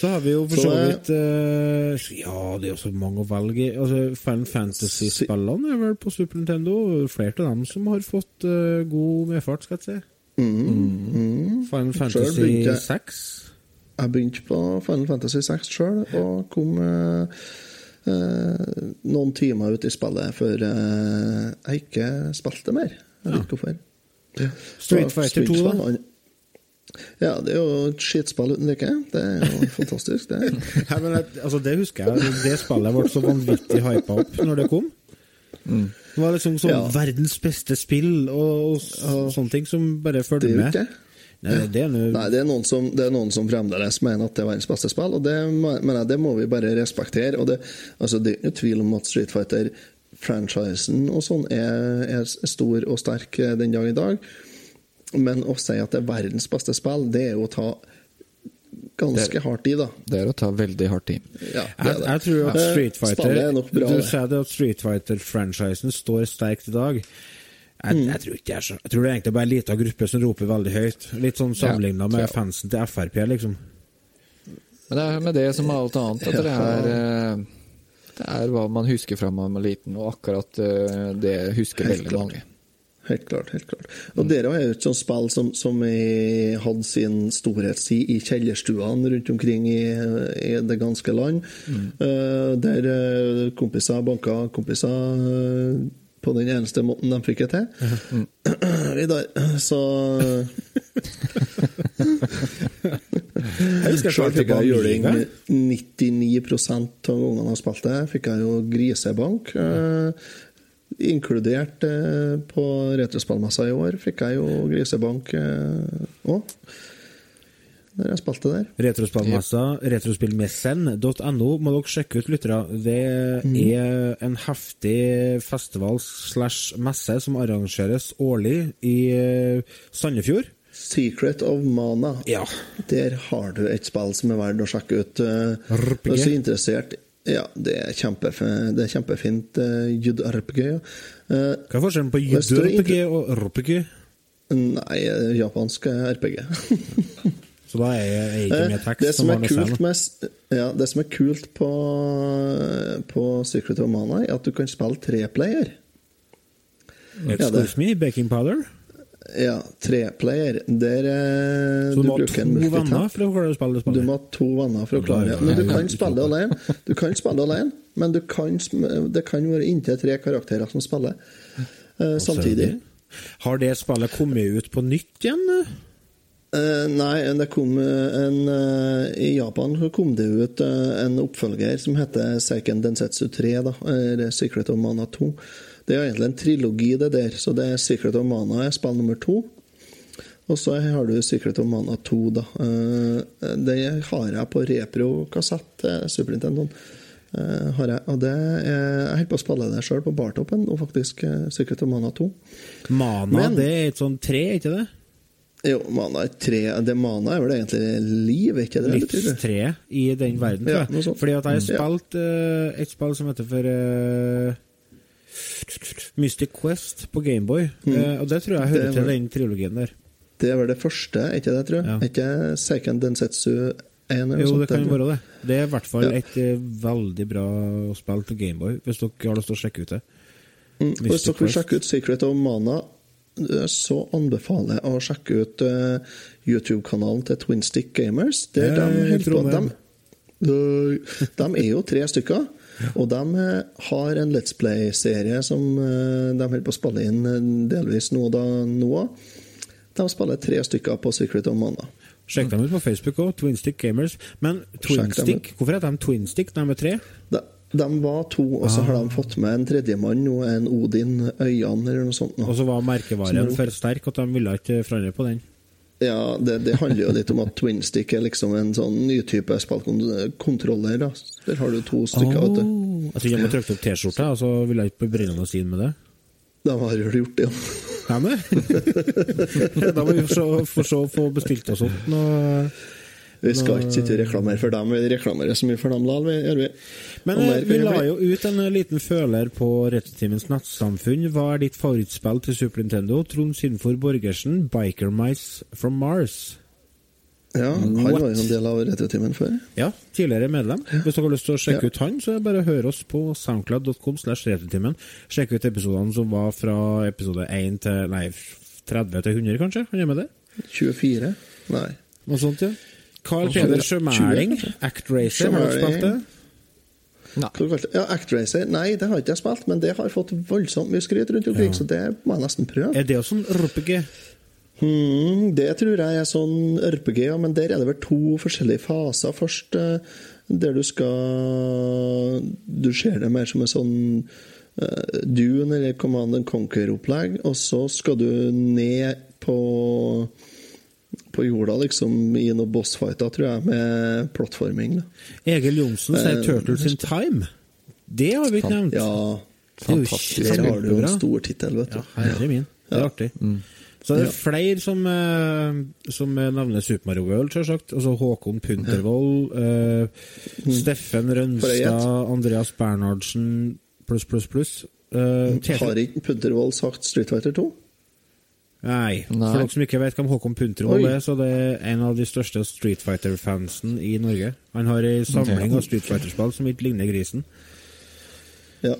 Så har vi jo for Så vidt eh, Ja, det er jo så mange å velge i. Altså, Final Fantasy-spillene er vel på Super Nintendo. Flere av dem som har fått uh, god medfart, skal jeg si. Mm. Final Selv Fantasy jeg- 6. Jeg begynte på Final Fantasy 6 sjøl, og kom uh, Uh, noen timer ut i spillet før uh, jeg ikke spilte mer. Jeg vet ikke hvorfor. Street Fighter 2, da? Ja, det er jo et skitspill uten like. Det er jo [laughs] fantastisk, det. Ja, men, altså, det husker jeg. Det spillet ble så vanvittig hypa opp når det kom. Det var liksom sånn Ja. verdens beste spill og, og, sånne ting som bare fulgte med. ikke det. Nei, det er Nei, det er, noen som, det er noen som fremdeles mener at det er verdens beste spill, og det, mener jeg, det må vi bare respektere. Og det, altså, det er ikke noe tvil om at Street Fighter-franchisen og sånn er, er stor og sterk eh, den dag i dag. Men å si at det er verdens beste spill, det er jo å ta ganske er, hardt i, da. Det er å ta veldig hardt i. Ja, det Jeg, er det. jeg tror at Street Fighter er bra. Du sa det at Street Fighter-franchisen står sterkt i dag. Jeg, Mm. jeg, tror ikke det er så, jeg tror det er egentlig bare en liten gruppe som roper veldig høyt. Litt sånn sammenligna med Ja. fansen til Frp, liksom. Men det er med det som med alt annet, at det er eh, Det er hva man husker fra man var liten, og akkurat eh, det husker veldig mange. Helt klart. helt klart. Og dere er jo et sånt spill som, som hadde sin storhetstid i kjellerstuene rundt omkring i, i det ganske land. Eh, der eh, kompiser banka kompiser uh, på den eneste måten de fikk det til. [clears throat] Vidar. Så Jeg husker jeg fikk jeg juling Amiga. 99 av gangene jeg spilte, fikk jeg jo grisebank. Eh, inkludert eh, på retrospillmessa i år fikk jeg jo grisebank òg. når jeg spilte der. Retrospillmessa, retrospillmessen.no må dere sjekke ut, lyttere. Det er en heftig festival slash messe som arrangeres årlig i eh, Sandefjord. Secret of Mana. Ja. Der har du et spill som er verdt å sjekke ut. eh. Hvis du er interessert Ja, det er, kjempefe, det er kjempefint. Uh, JRPG. Ja. Eh, Hva er forskjellen på JRPG og RPG? nei, eh, japansk RPG. [laughs] Så da er jeg ikke med Eh, tekst. det, som som er kult med, ja, det som er kult på, på Secret of Mana, er at du kan spille treplayer. ja, Excuse me, baking powder? Ja, treplayer. Der eh, du må ha bruker en multitap. Du må ha to venner for å klare det. Men du kan spille alene. Du kan spille alene, men du kan, det kan være inntil tre karakterer som spiller uh, samtidig. Har det spillet kommet ut på nytt igjen? Uh, nei, det kom en uh, I Japan så kom det ut uh, en oppfølger som heter Seiken Densetsu 3, da, eller Secret of Mana 2. Det er egentlig en trilogi, det der. Så det er Secret of Mana er spill nummer to. Og så har du Secret of Mana 2, da. Eh, det har jeg på repro-kassett til Super Nintendo. Eh, har jeg. Og det er, jeg holder på å spille det sjøl på bartoppen, og faktisk eh, Secret of Mana 2. Mana, Men- det er et sånn tre, ikke det? Jo, Mana er tre Det Mana er vel egentlig liv, ikke det? Livstreet? I den verden, tror jeg. Ja, Fordi at jeg har Mm. Spilt eh, et spill som heter for eh, Mystic Quest på Gameboy. Uh, og det tror jeg hører Mm. Til var- den trilogien der. Det vel det første, ikke det, tror jeg? Ja. Ikke Seiken Densetsu 1 Jo, sånt? det kan være det. Det er i hvert fall Ja. et eh, veldig bra spill til Gameboy, hvis dere har lyst til å sjekke ut det. Mm. Hvis dere vil sjekke ut Secret of Mana, eh, så anbefaler jeg å sjekke ut uh, YouTube-kanalen til Twinstick Gamers. Der de, på, de, de er jo tre stykker. Og de eh, har en Let's Play-serie som eh, de holder på å spille inn eh, delvis nå da nå. De spiller tre stykker på Secret of Mana. Sjekk dem ut på Facebook òg, Twinstick Gamers. Men Twinstick, hvorfor heter de Twinstick de er tre? De, de var to, og så har Ah. de fått med en tredjemann nå, en Odin Øyan eller noe sånt. nå. Og så var merkevaren er- for sterk at de ville ikke forandre på den. Ja, det, det handler jo litt om at twinstick er liksom en sånn ny type spillkontroller. Der har du to stykker, vet du. Jeg tror jeg må trykke opp T-skjorta, og så vil jeg ikke bli brillende inn med det. De har jo gjort det, ja. Hæ [laughs] da må vi få få få bestilt oss opp noe Vi skal ikke sitte og reklamere for dem, vi reklamerer så mye for dem likevel. Men eh, vi la jo ut en eh, liten føler på Retrotimens nettsamfunn. Hva er ditt favorittspill til Super Nintendo? Trond Synfor Borgersen, Biker Mice from Mars. Ja, han var jo en del av Retrotimen før. Ja, tidligere medlem. Hvis dere har lyst til å sjekke Ja. ut han, så er det bare å høre oss på soundcloud.com slash retrotimen. Sjekk ut episodene som var fra episode 1 til Nei, 30 til 100, kanskje? Han er med der? 24? Nei. Noe sånt, ja. Carl Peder 20, Sjømæling, Act Racer, har du spilt det? Nei. Ja, Actracer. Nei, det har ikke jeg spilt, men det har fått voldsomt mye skryt rundt omkring, så det må jeg nesten prøve. Er det også en RPG? Hmm, det tror jeg er sånn RPG, ja, men der er det vel to forskjellige faser. Først eh, der du skal Du ser det mer som en sånn uh, Dune eller Command and Conquer-opplegg, og så skal du ned på på jorda, liksom, i noen bossfighter, tror jeg, med plattforming. Egil Johnsen sier Turtles in Time. Det har vi ikke nevnt. Ja, Det Fantastisk. der har du jo en stor tittel, vet du. Ja, herre min. Det er artig. Så det er flere som, eh, som nevner Super Mario World, selvsagt. Altså Håkon Puntervold, eh, Steffen Får Rønstad, Andreas Bernhardsen pluss, pluss, pluss. Uh, Har ikke Puntervold sagt Street Fighter 2? Nei. Nei. For dere som ikke vet hvem Håkon Puntervold Oi. er, så det er en av de største Street Fighter-fansen i Norge. Han har ei samling av Street Fighter-spill som ikke ligner grisen. Ja.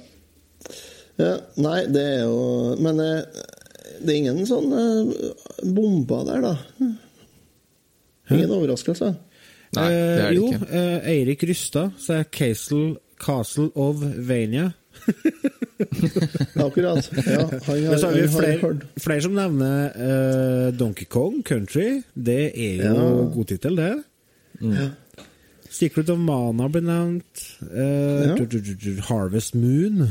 ja. Nei, det er jo Men eh, det er ingen sånn eh, bomber der, da. Ingen overraskelse. Nei, det er det ikke. jo, ikke. eh, Eirik Rystad sier Castle, Castle of Vania. [laughs] Akkurat. Ja, han Men har, så har vi flere, flere som nevner uh, Donkey Kong Country. Det er jo Ja. god tittel, det. Ja. Secret of Mana blir nevnt. Uh, Ja. Harvest Moon.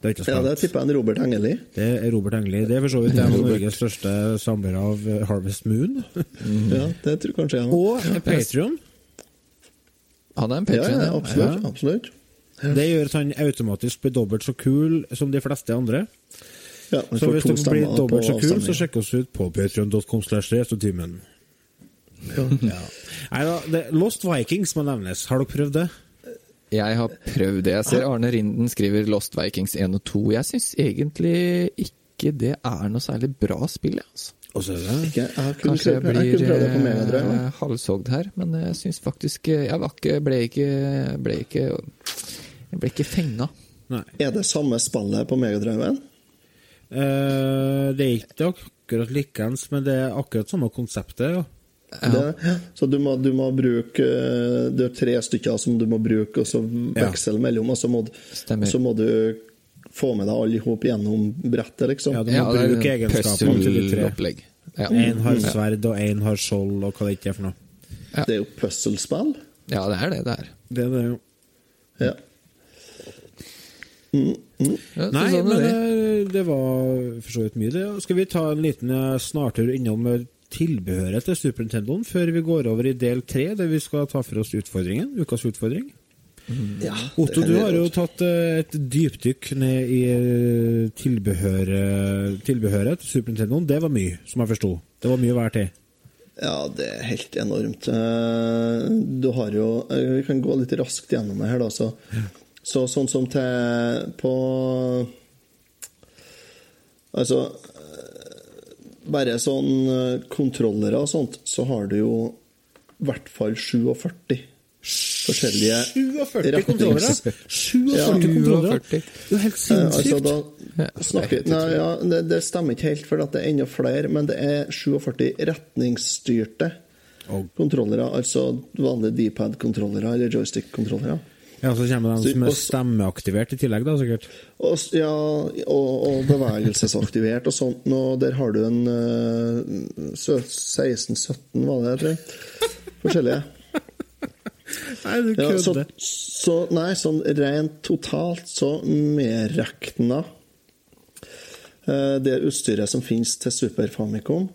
Det er ikke ja, det tipper jeg en Robert Engeli. Det er Robert Engeli. Det er for så vidt en av Norges største samlere av eh, Harvest Moon. [laughs] Ja, det tror kanskje jeg Og Patrion. Han er en Ja, ja, absolutt. absolutt. Det gjør at han automatisk blir dobbelt så kul som de fleste andre. Ja, Så hvis du blir dobbelt så kul, så sjekk oss ut på patreon.com slash restotimen. Ja. Ja. Nei da, Lost Vikings må nevnes. Har dere prøvd det? Jeg har prøvd det. Jeg ser Arne Rinden skriver Lost Vikings 1 og 2. Jeg syns egentlig ikke det er noe særlig bra spill, jeg, altså. Og så er det Ikke, jeg har kun Kanskje jeg jeg blir Drive. eh, halshogd her, men jeg syns faktisk eh, Jeg var ikke, ble ikke ble ikke Jeg ble ikke fenga. Er det samme spillet på Megadriven? Uh, det er ikke akkurat likeens, men det er akkurat samme konseptet. Ja. Det, så du må, du må bruke eh, Det er tre stykker som du må bruke, og så veksle mellom, og så må, du- så må du få med deg alle i hop gjennom brettet, liksom. Ja, du må bruke egenskapene til de tre. puzzle-opplegg. Ja. Én har sverd, og én har skjold, og hva det ikke er for noe. Det er jo puzzlespill. ja, det er det det er. Det er det jo. Ja. Ja, Nei, sånn men det. eh, det var for så vidt mye, det. Skal vi ta en liten eh, snartur innom eh, tilbehøret til Super Nintendoen før vi går over i del tre, der vi skal ta for oss utfordringen? Ukas utfordring. ja Otto, du har jo tatt et dypdykk ned i eh, tilbehøret, tilbehøret til Super Nintendoen. Det var mye, som jeg forsto. Det var mye hver til. Ja, det er helt enormt. Du har jo Vi kan gå litt raskt gjennom det her, da. Så, så sånn som til På Altså eh, Bare sånn eh, kontrollere og sånt, så har du jo i hvert fall 47 forskjellige 47 kontrollere! 47 Ja. kontrollere! Det er helt Eh, sinnssykt! Altså, da Ja, det snakker, helt nei, ja, det, det stemmer ikke helt, for at det er enda flere, men det er 47 retningsstyrte oh. kontrollere. Altså vanlige D-pad-kontrollere eller joystick-kontrollere. Ja, så kommer de som er stemmeaktivert i tillegg, da, sikkert. Og, ja, og, og bevegelsesaktivert og sånt. Nå, der har du en uh, 16-17, var det, tror jeg. Forskjellige. Nei, du Ja, så, kødder. så Nei, sånn rent totalt så medrekna uh, det utstyret som finnes til Super Famicom,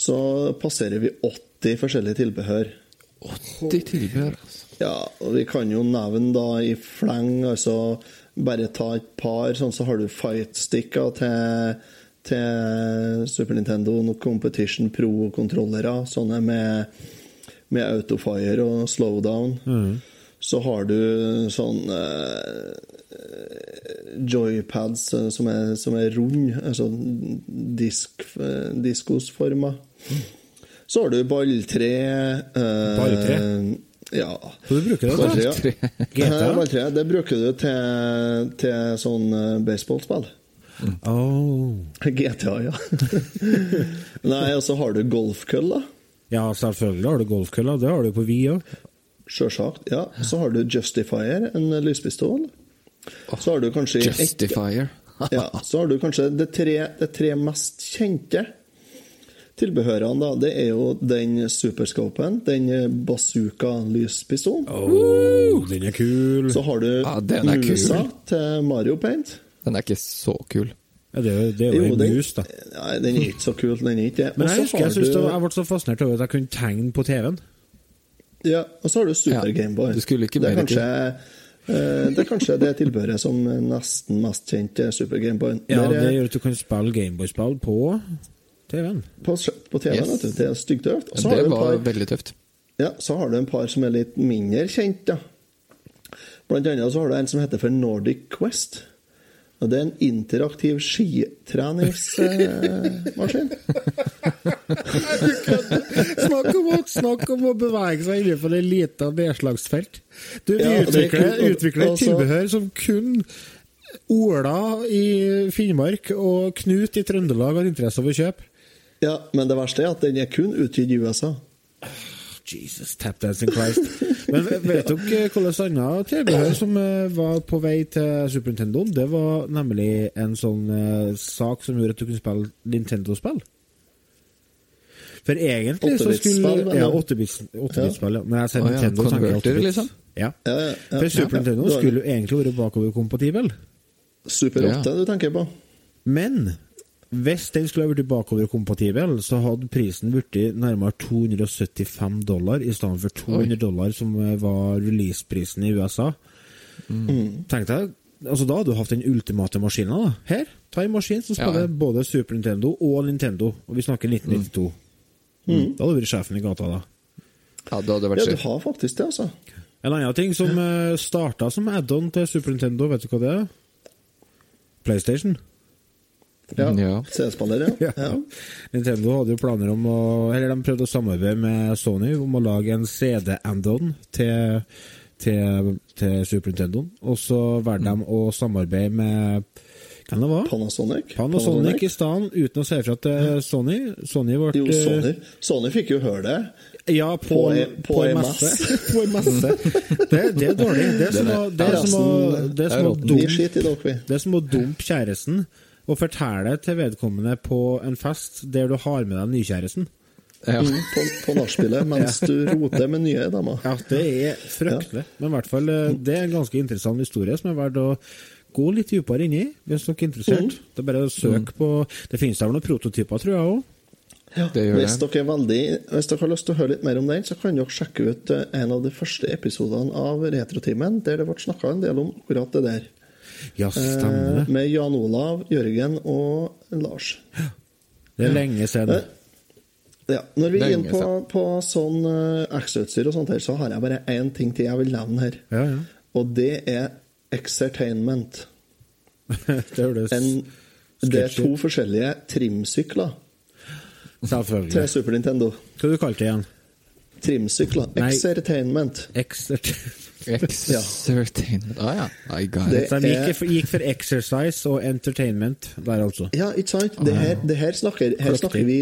så passerer vi 80 forskjellige tilbehør. 80 tilbehør, altså. Ja, og vi kan jo nevne da i fleng, altså bare ta et par, sånn så har du fightsticker til, til Super Nintendo, noen Competition Pro-kontrollere, sånne med, med autofire og slowdown. Så har du sånn eh, joypads eh, som er, som er rund, altså disk, eh, diskosforma. Så har du balltre. Eh, Balltre? Ja. Så du bruker det, til? Ja. GTA? Det bruker du til, til sånn eh, baseballspill. Oh. [laughs] GTA, ja. [laughs] Nei, og så har du golfkølla. Ja, selvfølgelig har du golfkølla. Det har du på Via. òg. Sjølsagt. Ja. Så har du Justifier, en lyspistol. Så har du kanskje Justifier. ja, så har du kanskje det tre, det tre mest kjente tilbehørene, da. Det er jo den superscopen, den bazooka-lyspistolen. Oh, den er kul. Så har du Ja, den kul. musa til Mario Paint. Den er ikke så kul. Ja, det, er jo- det er jo en den, mus, da. Nei, den er ikke så kul. Den er ikke det. Men jeg husker jeg, det du- var, jeg ble så fascinert over at jeg kunne tegne på TV-en. Ja, og så har du Super Ja, Gameboy. du skulle ikke det er kanskje, eh, det er kanskje det tilbehøret som nesten mest kjent til Super Gameboy. Ja, er- det gjør at du kan spille Gameboy-spill på TV-en. på, på TV, Yes. vet du. Det er stygt tøft. Og så Det var par veldig tøft. Ja, så har du en par som er litt mindre kjent, da. Blant annet så har du en som heter for Nordic Quest. Og det er en interaktiv skitreningsmaskin. [laughs] Snakk om, å- snakk om å bevege seg innenfor et lite nedslagsfelt. Du vi Ja, er utvikler, kun, utvikler et tilbehør som kun Ola i Finnmark og Knut i Trøndelag har interesse av å kjøpe. Ja, men det verste er at den er kun utgitt i USA. Jesus, tap dancing Christ. Men vet dere hvilket annet tilbehør som eh, var på vei til Super Nintendo? Det var nemlig en sånn eh, sak som gjorde at du kunne spille Nintendo-spill. For egentlig så skulle Ja, 8-bit-spill. Ja. Men jeg sier Nintendo, tenker ja. converter, 8-bit. liksom? Ja. Ja, ja, ja. For Super Ja, Nintendo skulle jo egentlig vært bakoverkompatibel. Super 8 Ja. du tenker på? Men hvis den skulle ha blitt bakoverkompatibel, så hadde prisen blitt nærmere 275 dollar i stedet for 200 dollar, som eh, var releaseprisen i USA. Tenk deg, altså Da hadde du hatt den ultimate maskinen. da. Her, ta en maskin som Ja, spiller ja. både Super Nintendo og Nintendo. Og vi snakker 1992. Mm. Da hadde du vært sjefen i gata da. Ja, det hadde Ja, du har faktisk det, altså. En annen ting som uh, starta som add-on til Super Nintendo, vet du hva det er? PlayStation. Ja. Ja. CD-spiller, [laughs] ja. ja. Nintendo hadde jo planer om å Eller de prøvde å samarbeide med Sony om å lage en CD-andon til, til, til Super Nintendo. Og så valgte de å samarbeide med Hva det var? Panasonic. Panasonic i stedet, uten å si ifra til Sony. Sony ble Jo, Sony. Sony fikk jo høre det. Ja, på, På ei- på, på ei messe. [laughs] på ei messe. Det, det er dårlig. Det er som å dumpe kjæresten og fortelle til vedkommende på en fest der du har med deg nykjæresten. Ja. Mm, På, på nachspielet mens du roter med nye damer. Ja, det er fryktelig. Men i hvert fall, eh, det er en ganske interessant historie som er verdt å gå litt dypere inn i, hvis dere er interessert. Det er bare å søke på Det finnes da noen prototyper, tror jeg òg. Det gjør Hvis dere, er veldig, hvis dere har lyst til å høre litt mer om den, så kan dere sjekke ut eh, en av de første episodene av Retrotimen, der det ble snakka en del om akkurat det der. Ja, stemmer Eh, det. med Jan Olav, Jørgen og Lars. Det er lenge siden. Eh, Ja, når vi er inne på, på sånn ekstrautstyr og sånt her, så har jeg bare én ting til jeg vil nevne her. Ja, ja. Og det er Exertainment. [laughs] det høres det er to forskjellige trimsykler til Super Nintendo. Hva du kalte det igjen? Trimsykler. Exertainment. Exertainment. Exert. Exertainment. Ah, ja. I got Det- it. Så de gikk, for- gikk for exercise og entertainment der, altså. Ja, ikke sant? Det her, det her, snakker, her snakker vi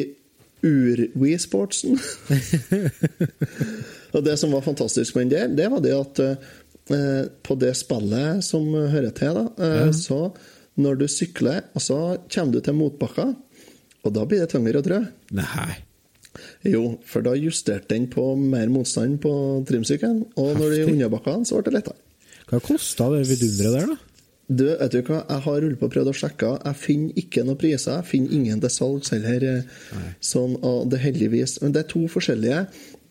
ur-Wii-sportsen. [laughs] og det som var fantastisk med den der, det var det at eh, på det spillet som hører til, da, eh, så når du sykler, og så kommer du til motbakka, og da blir det tyngre å drø Nei. Jo, for da justerte den på mer motstand på trimsykkelen, og når det er Heftig. unnabakkene, så ble det lettere. Hva kosta det vidunderet der, da? Du, vet du hva, jeg har rullet på og prøvd å sjekke. Jeg finner ikke noen priser. Jeg finner ingen til salgs heller. eh, Sånn, og det heldigvis Men det er to forskjellige.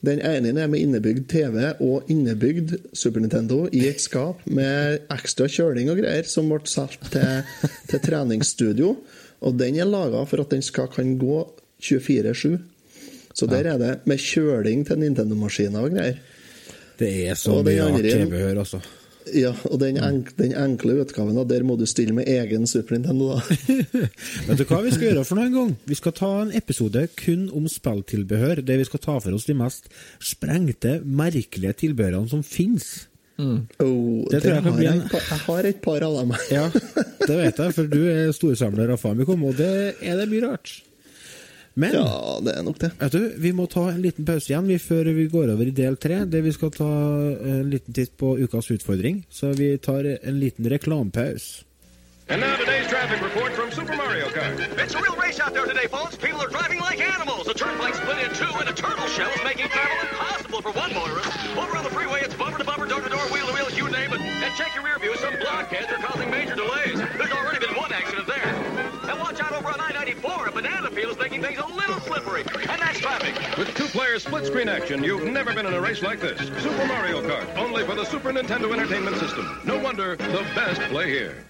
Den ene er med innebygd TV og innebygd Super Nintendo i et skap med ekstra kjøling og greier, som ble solgt til, til treningsstudio. Og den er laga for at den skal kan gå 24-7. Så der er det med kjøling til Nintendo-maskiner og greier. Det er så Og mye rart andre- tilbehør, altså. Ja, og den, enk, den enkle utgaven, der må du stille med egen Super Nintendo, da. [laughs] Vet du hva vi skal gjøre for noen gang? Vi skal ta en episode kun om spilltilbehør, der vi skal ta for oss de mest sprengte, merkelige tilbehørene som fins. Oh, Det tror jeg kan har bli jeg, en- par, jeg har et par av dem. Ja, det vet jeg, for du er storsamler av Famicom, og det er det mye rart. Men Ja, det er nok det. vet du, vi må ta en liten pause igjen vi, før vi går over i del tre, der vi skal ta en liten titt på ukas utfordring. Så vi tar en liten reklamepause. And now today's traffic report from Super Mario Kart. It's a real race out there today, folks. People are driving like animals. The turnpike split in two, and a turtle shell is making travel impossible for one motorist. Over on the freeway, it's bumper to bumper, door to door, wheel to wheel, you name it. And check your rear view. Some blockheads are causing major delays. There's already been one accident there. And over on I-94. A banana peel is making things a little slippery. And that's traffic. With two-player split-screen action, you've never been in a race like this. Super Mario Kart, only for the Super Nintendo Entertainment System. No wonder the best play here.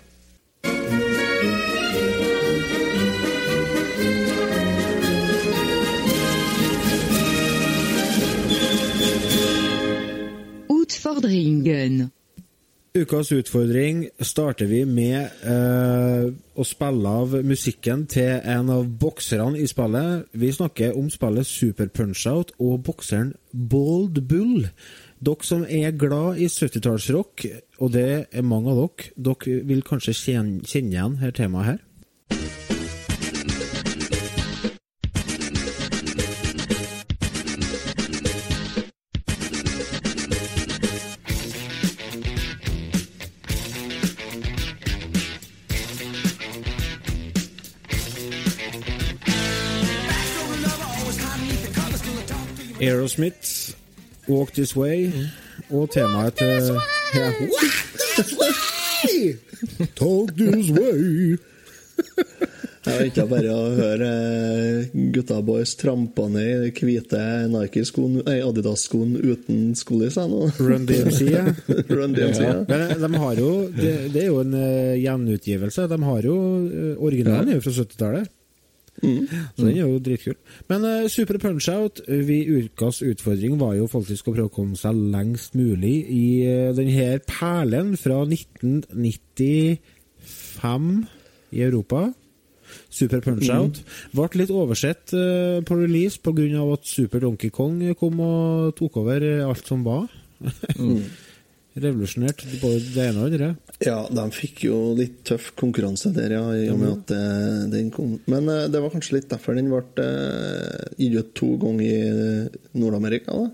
Utfordringen. Ukas utfordring starter vi med eh, å spille av musikken til en av bokserne i spillet. Vi snakker om spillet Super Punch-Out og bokseren Bald Bull. Dere som er glad i 70-tallsrock, og det er mange av dere, dere vil kanskje kjenne, igjen her temaet her. Aerosmith, Walk This Way, og temaet til ja. Talk this way. Jeg venta bare å høre eh, gutta boys trampa ned i hvite Nike-skoen, Adidas-skoen uten skolis. jeg nå. Run DMC, ja. Run DMC, ja. Men eh, de har jo Det, det er jo en uh, gjenutgivelse. De har jo Originalen er jo fra 70-tallet. Så den er jo dritkul. Men uh, Super Punch-Out, vi ukas utfordring var jo faktisk å prøve å komme seg lengst mulig i uh, den her perlen fra 1995 i Europa. Super Punch-Out. Ble litt oversett uh, på release pga. at Super Donkey Kong kom og tok over alt som var. [laughs] Revolusjonert både det ene og det andre. Ja, de fikk jo litt tøff konkurranse der, ja, i og med at eh, den kom. Men eh, det var kanskje litt derfor den ble eh, gitt ut to ganger i eh, Nord-Amerika, da.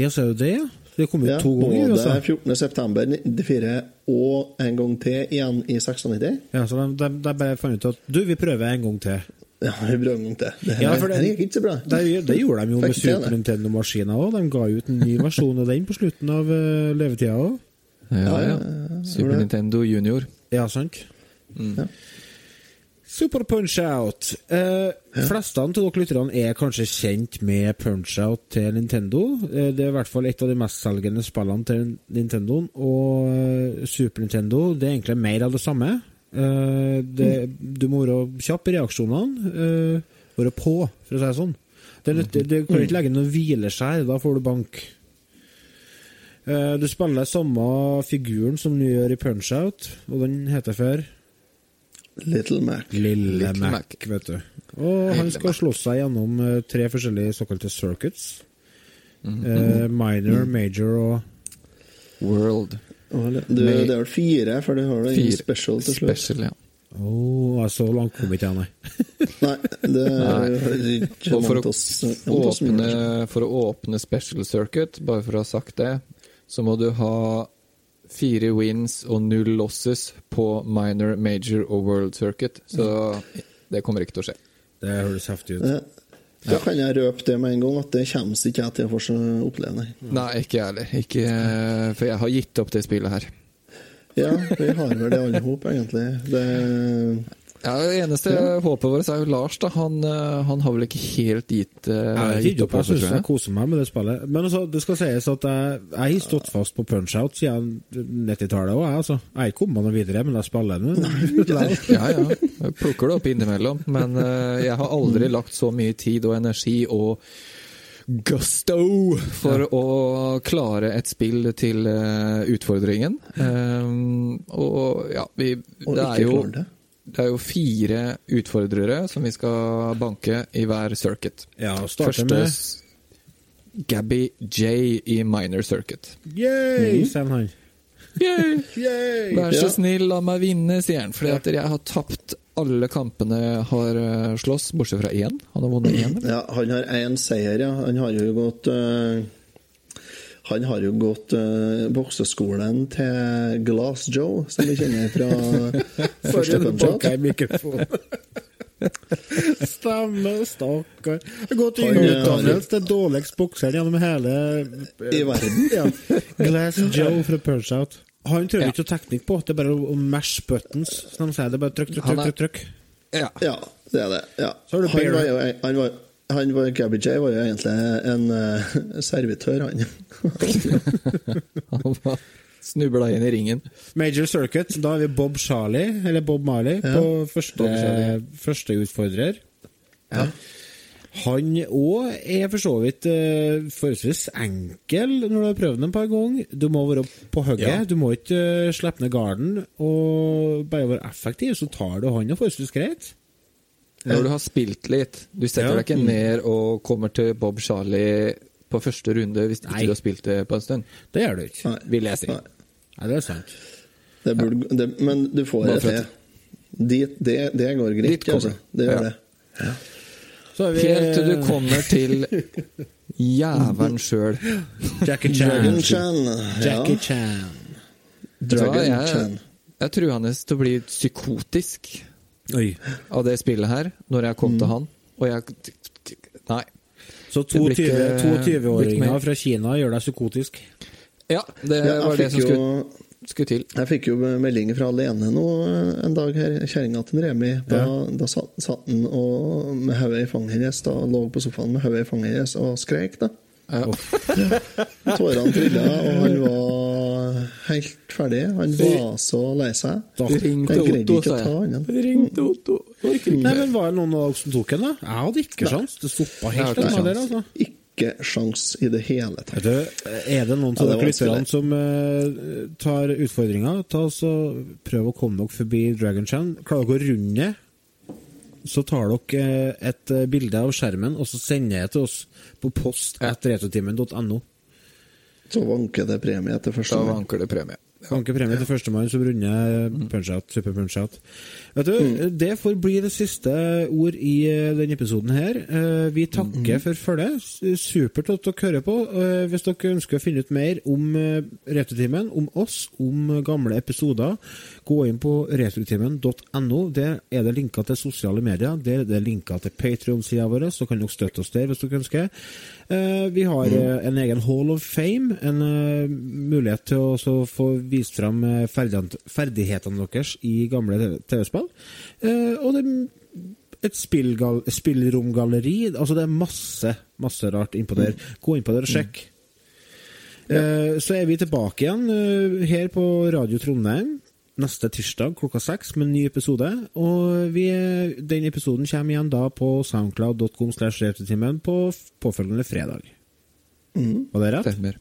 Ja, så er det det, ja. Det kom ut Ja, to ganger. både Altså. 14.9.94 og en gang til igjen i 96. Ja, så de, de, de bare fant ut at du, vi prøver en gang til. Ja, vi prøver en gang til. Det her, Ja, for det- her gikk ikke så bra. Det, det gjorde de jo med Super. Nintendo-maskiner òg. De ga ut en ny versjon av den på slutten av uh, levetida òg. Ja, ja. Super det. Nintendo Junior. Ja, sant? Ja. Super Punch-Out. Eh, Fleste av dere lytterne er kanskje kjent med Punch-Out til Nintendo. Eh, det er i hvert fall et av de mestselgende spillene til Nintendo. Og eh, Super Nintendo det er egentlig mer av det samme. Eh, det, du må være kjapp i reaksjonene. Eh, være på, for å si det sånn. Det, litt- det, du kan ikke legge noe hvileskjær, da får du bank. Eh, du spiller samme figuren som du gjør i Punch-Out, og den heter for Little Mac. Lille Little Mac, Mac. vet du. Og han skal slåss seg gjennom tre forskjellige såkalte circuits. Eh, minor, major og World. Du, det er vel fire, for du har Fire. special til slutt. Special, ja. Å, så langt kom ikke jeg, nei. Nei, det er ikke for å, oss. åpne, for å åpne special circuit, bare for å ha sagt det, så må du ha fire wins og null losses på minor, major og world circuit. Så det kommer ikke til å skje. Det høres heftig ut. Da kan jeg røpe det med en gang, at det kommer ikke jeg til å få oppleve, nei. Nei, ikke jeg heller. Ikke, for jeg har gitt opp det spillet her. Ja, vi har vel det alle hop, egentlig. Det, Ja, Det eneste håpet vårt er jo Lars. da Han, eh, han har vel ikke helt gitt, uh, Jeg gitt opp jeg syns jeg koser meg med det spillet. Men altså, det skal sies at jeg, jeg har stått fast på punch-out siden 90-tallet òg, jeg. Altså. Jeg har ikke kommet noe videre, men jeg spiller nå. [laughs] Ja, ja. Jeg plukker det opp innimellom. Men uh, jeg har aldri lagt så mye tid og energi og gusto for å klare et spill til uh, utfordringen. Um, og ja, vi, Og det, er jo, det. Det er jo fire utfordrere som vi skal banke i hver circuit. Ja, starter Første med Gabby J i minor circuit. Yay, han. Yay! Yay! Vær så Ja. snill, la meg vinne, sier han. Fordi at jeg har tapt alle kampene har eh, slåss, bortsett fra én. Han har vunnet én. ja, han har én seier, ja. Han har jo gått eh, Han har jo gått uh, bokseskolen til Glass Joe, som vi kjenner fra [laughs] første mikrofonen. [laughs] Stemmer, stakkar. Har gått i eh, utdannelse til dårligst bokser gjennom hele I verden. [laughs] Ja. Glass Joe fra Punch-Out. Han trenger Ja. ikke noe teknikk på, det er bare å mash buttons, som de sier. Det er bare trykk, trykk, trykk. trykk, trykk. Ja. Ja, det er det. Ja. Så har du han var jo han var, han var, Gabby J var jo egentlig en uh, servitør, han. [laughs] Han var snubla inn i ringen. Major Circuit, da har vi Bob Charlie, eller Bob Marley, Ja. på første, Bob første utfordrer. Han òg er for så vidt uh, forholdsvis enkel når du har prøvd den et par ganger. Du må være på hugget, Ja. du må ikke uh, slippe ned garden. Og bare være effektiv, så tar du han jo forholdsvis greit. Når du har spilt litt. Du setter Ja. deg ikke ned og kommer til Bob Charlie på første runde hvis ikke du har spilt det på en stund. Det gjør du ikke. Nei. Vil jeg si. Nei. Nei, det er sant. Det burde, det, men du får det til. Dit, det, det går greit, Dit kommer altså. Det gjør Ja. det. Så er vi Helt til du kommer til jævelen sjøl. Jackie Chan. Dragon Chan. Jackie Ja. Chan. Dragon jeg, Chan. jeg tror han er til å bli psykotisk Oi. av det spillet her, når jeg kom til han. Og jeg Nei. Så Det blir ikke- 22-åringer blir ikke mer. fra Kina gjør deg psykotisk. Ja, det Ja, var det som skulle, jo skulle til. Jeg fikk jo meldinger fra Lene nå en dag her, kjerringa til Remi. Da, Ja. da satt, satt han og, med hodet i fanget hennes, da lå på sofaen med hodet i fanget hennes og skrek. da. Ja. [laughs] Tårene trilla, og han var helt ferdig. Han var så lei seg. Da. ringte Jeg greide Otto, ikke å ta han. Otto. Nei, men Var det noen av dere som tok den, da? Jeg hadde ikke sjans. Det stoppa helt. Nei, der, altså. Ikke sjans i det hele tatt. Du, Er det noen av ja, dere lytterne som uh, tar utfordringa, ta prøv å komme dere forbi Dragon Chan. Klarer dere å runde det, så tar dere eh, et eh, bilde av skjermen og så sender det til oss på post etter retotimen.no. Så vanker det premie etter første Da vanker det premie. Vanker premie til førstemann som runder punch-out, super punch-out. Vet du, Det får bli det siste ord i eh, denne episoden her. Eh, Vi takker for følget. Supert at dere hører på. Eh, Hvis dere ønsker å finne ut mer om Retrotimen, om oss, om gamle episoder, gå inn på retrotimen.no. Der er det linker til sosiale medier. Der er det linker til Patrion-sida vår, så kan dere støtte oss der hvis dere ønsker. Vi har eh, en egen Hall of Fame, en mulighet til å få vist fram ferdighetene deres i gamle TV- TV-spill. Eh, Og det er et spillromgalleri. Altså, det er masse, masse rart innpå der. Gå innpå der og sjekk. Ja. Så er vi tilbake igjen eh, her på Radio Trondheim neste tirsdag klokka seks med en ny episode. Og vi, den episoden kommer igjen da på soundcloud.com slash på påfølgende fredag. Var det rett? Stemmer.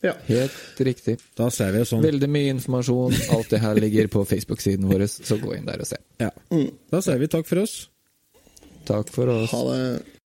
Ja. Helt riktig. Da ser vi sånn. Veldig mye informasjon. Alt det her ligger på Facebook-siden vår, så gå inn der og se. Ja. Da sier vi takk for oss. Takk for oss. Ha det.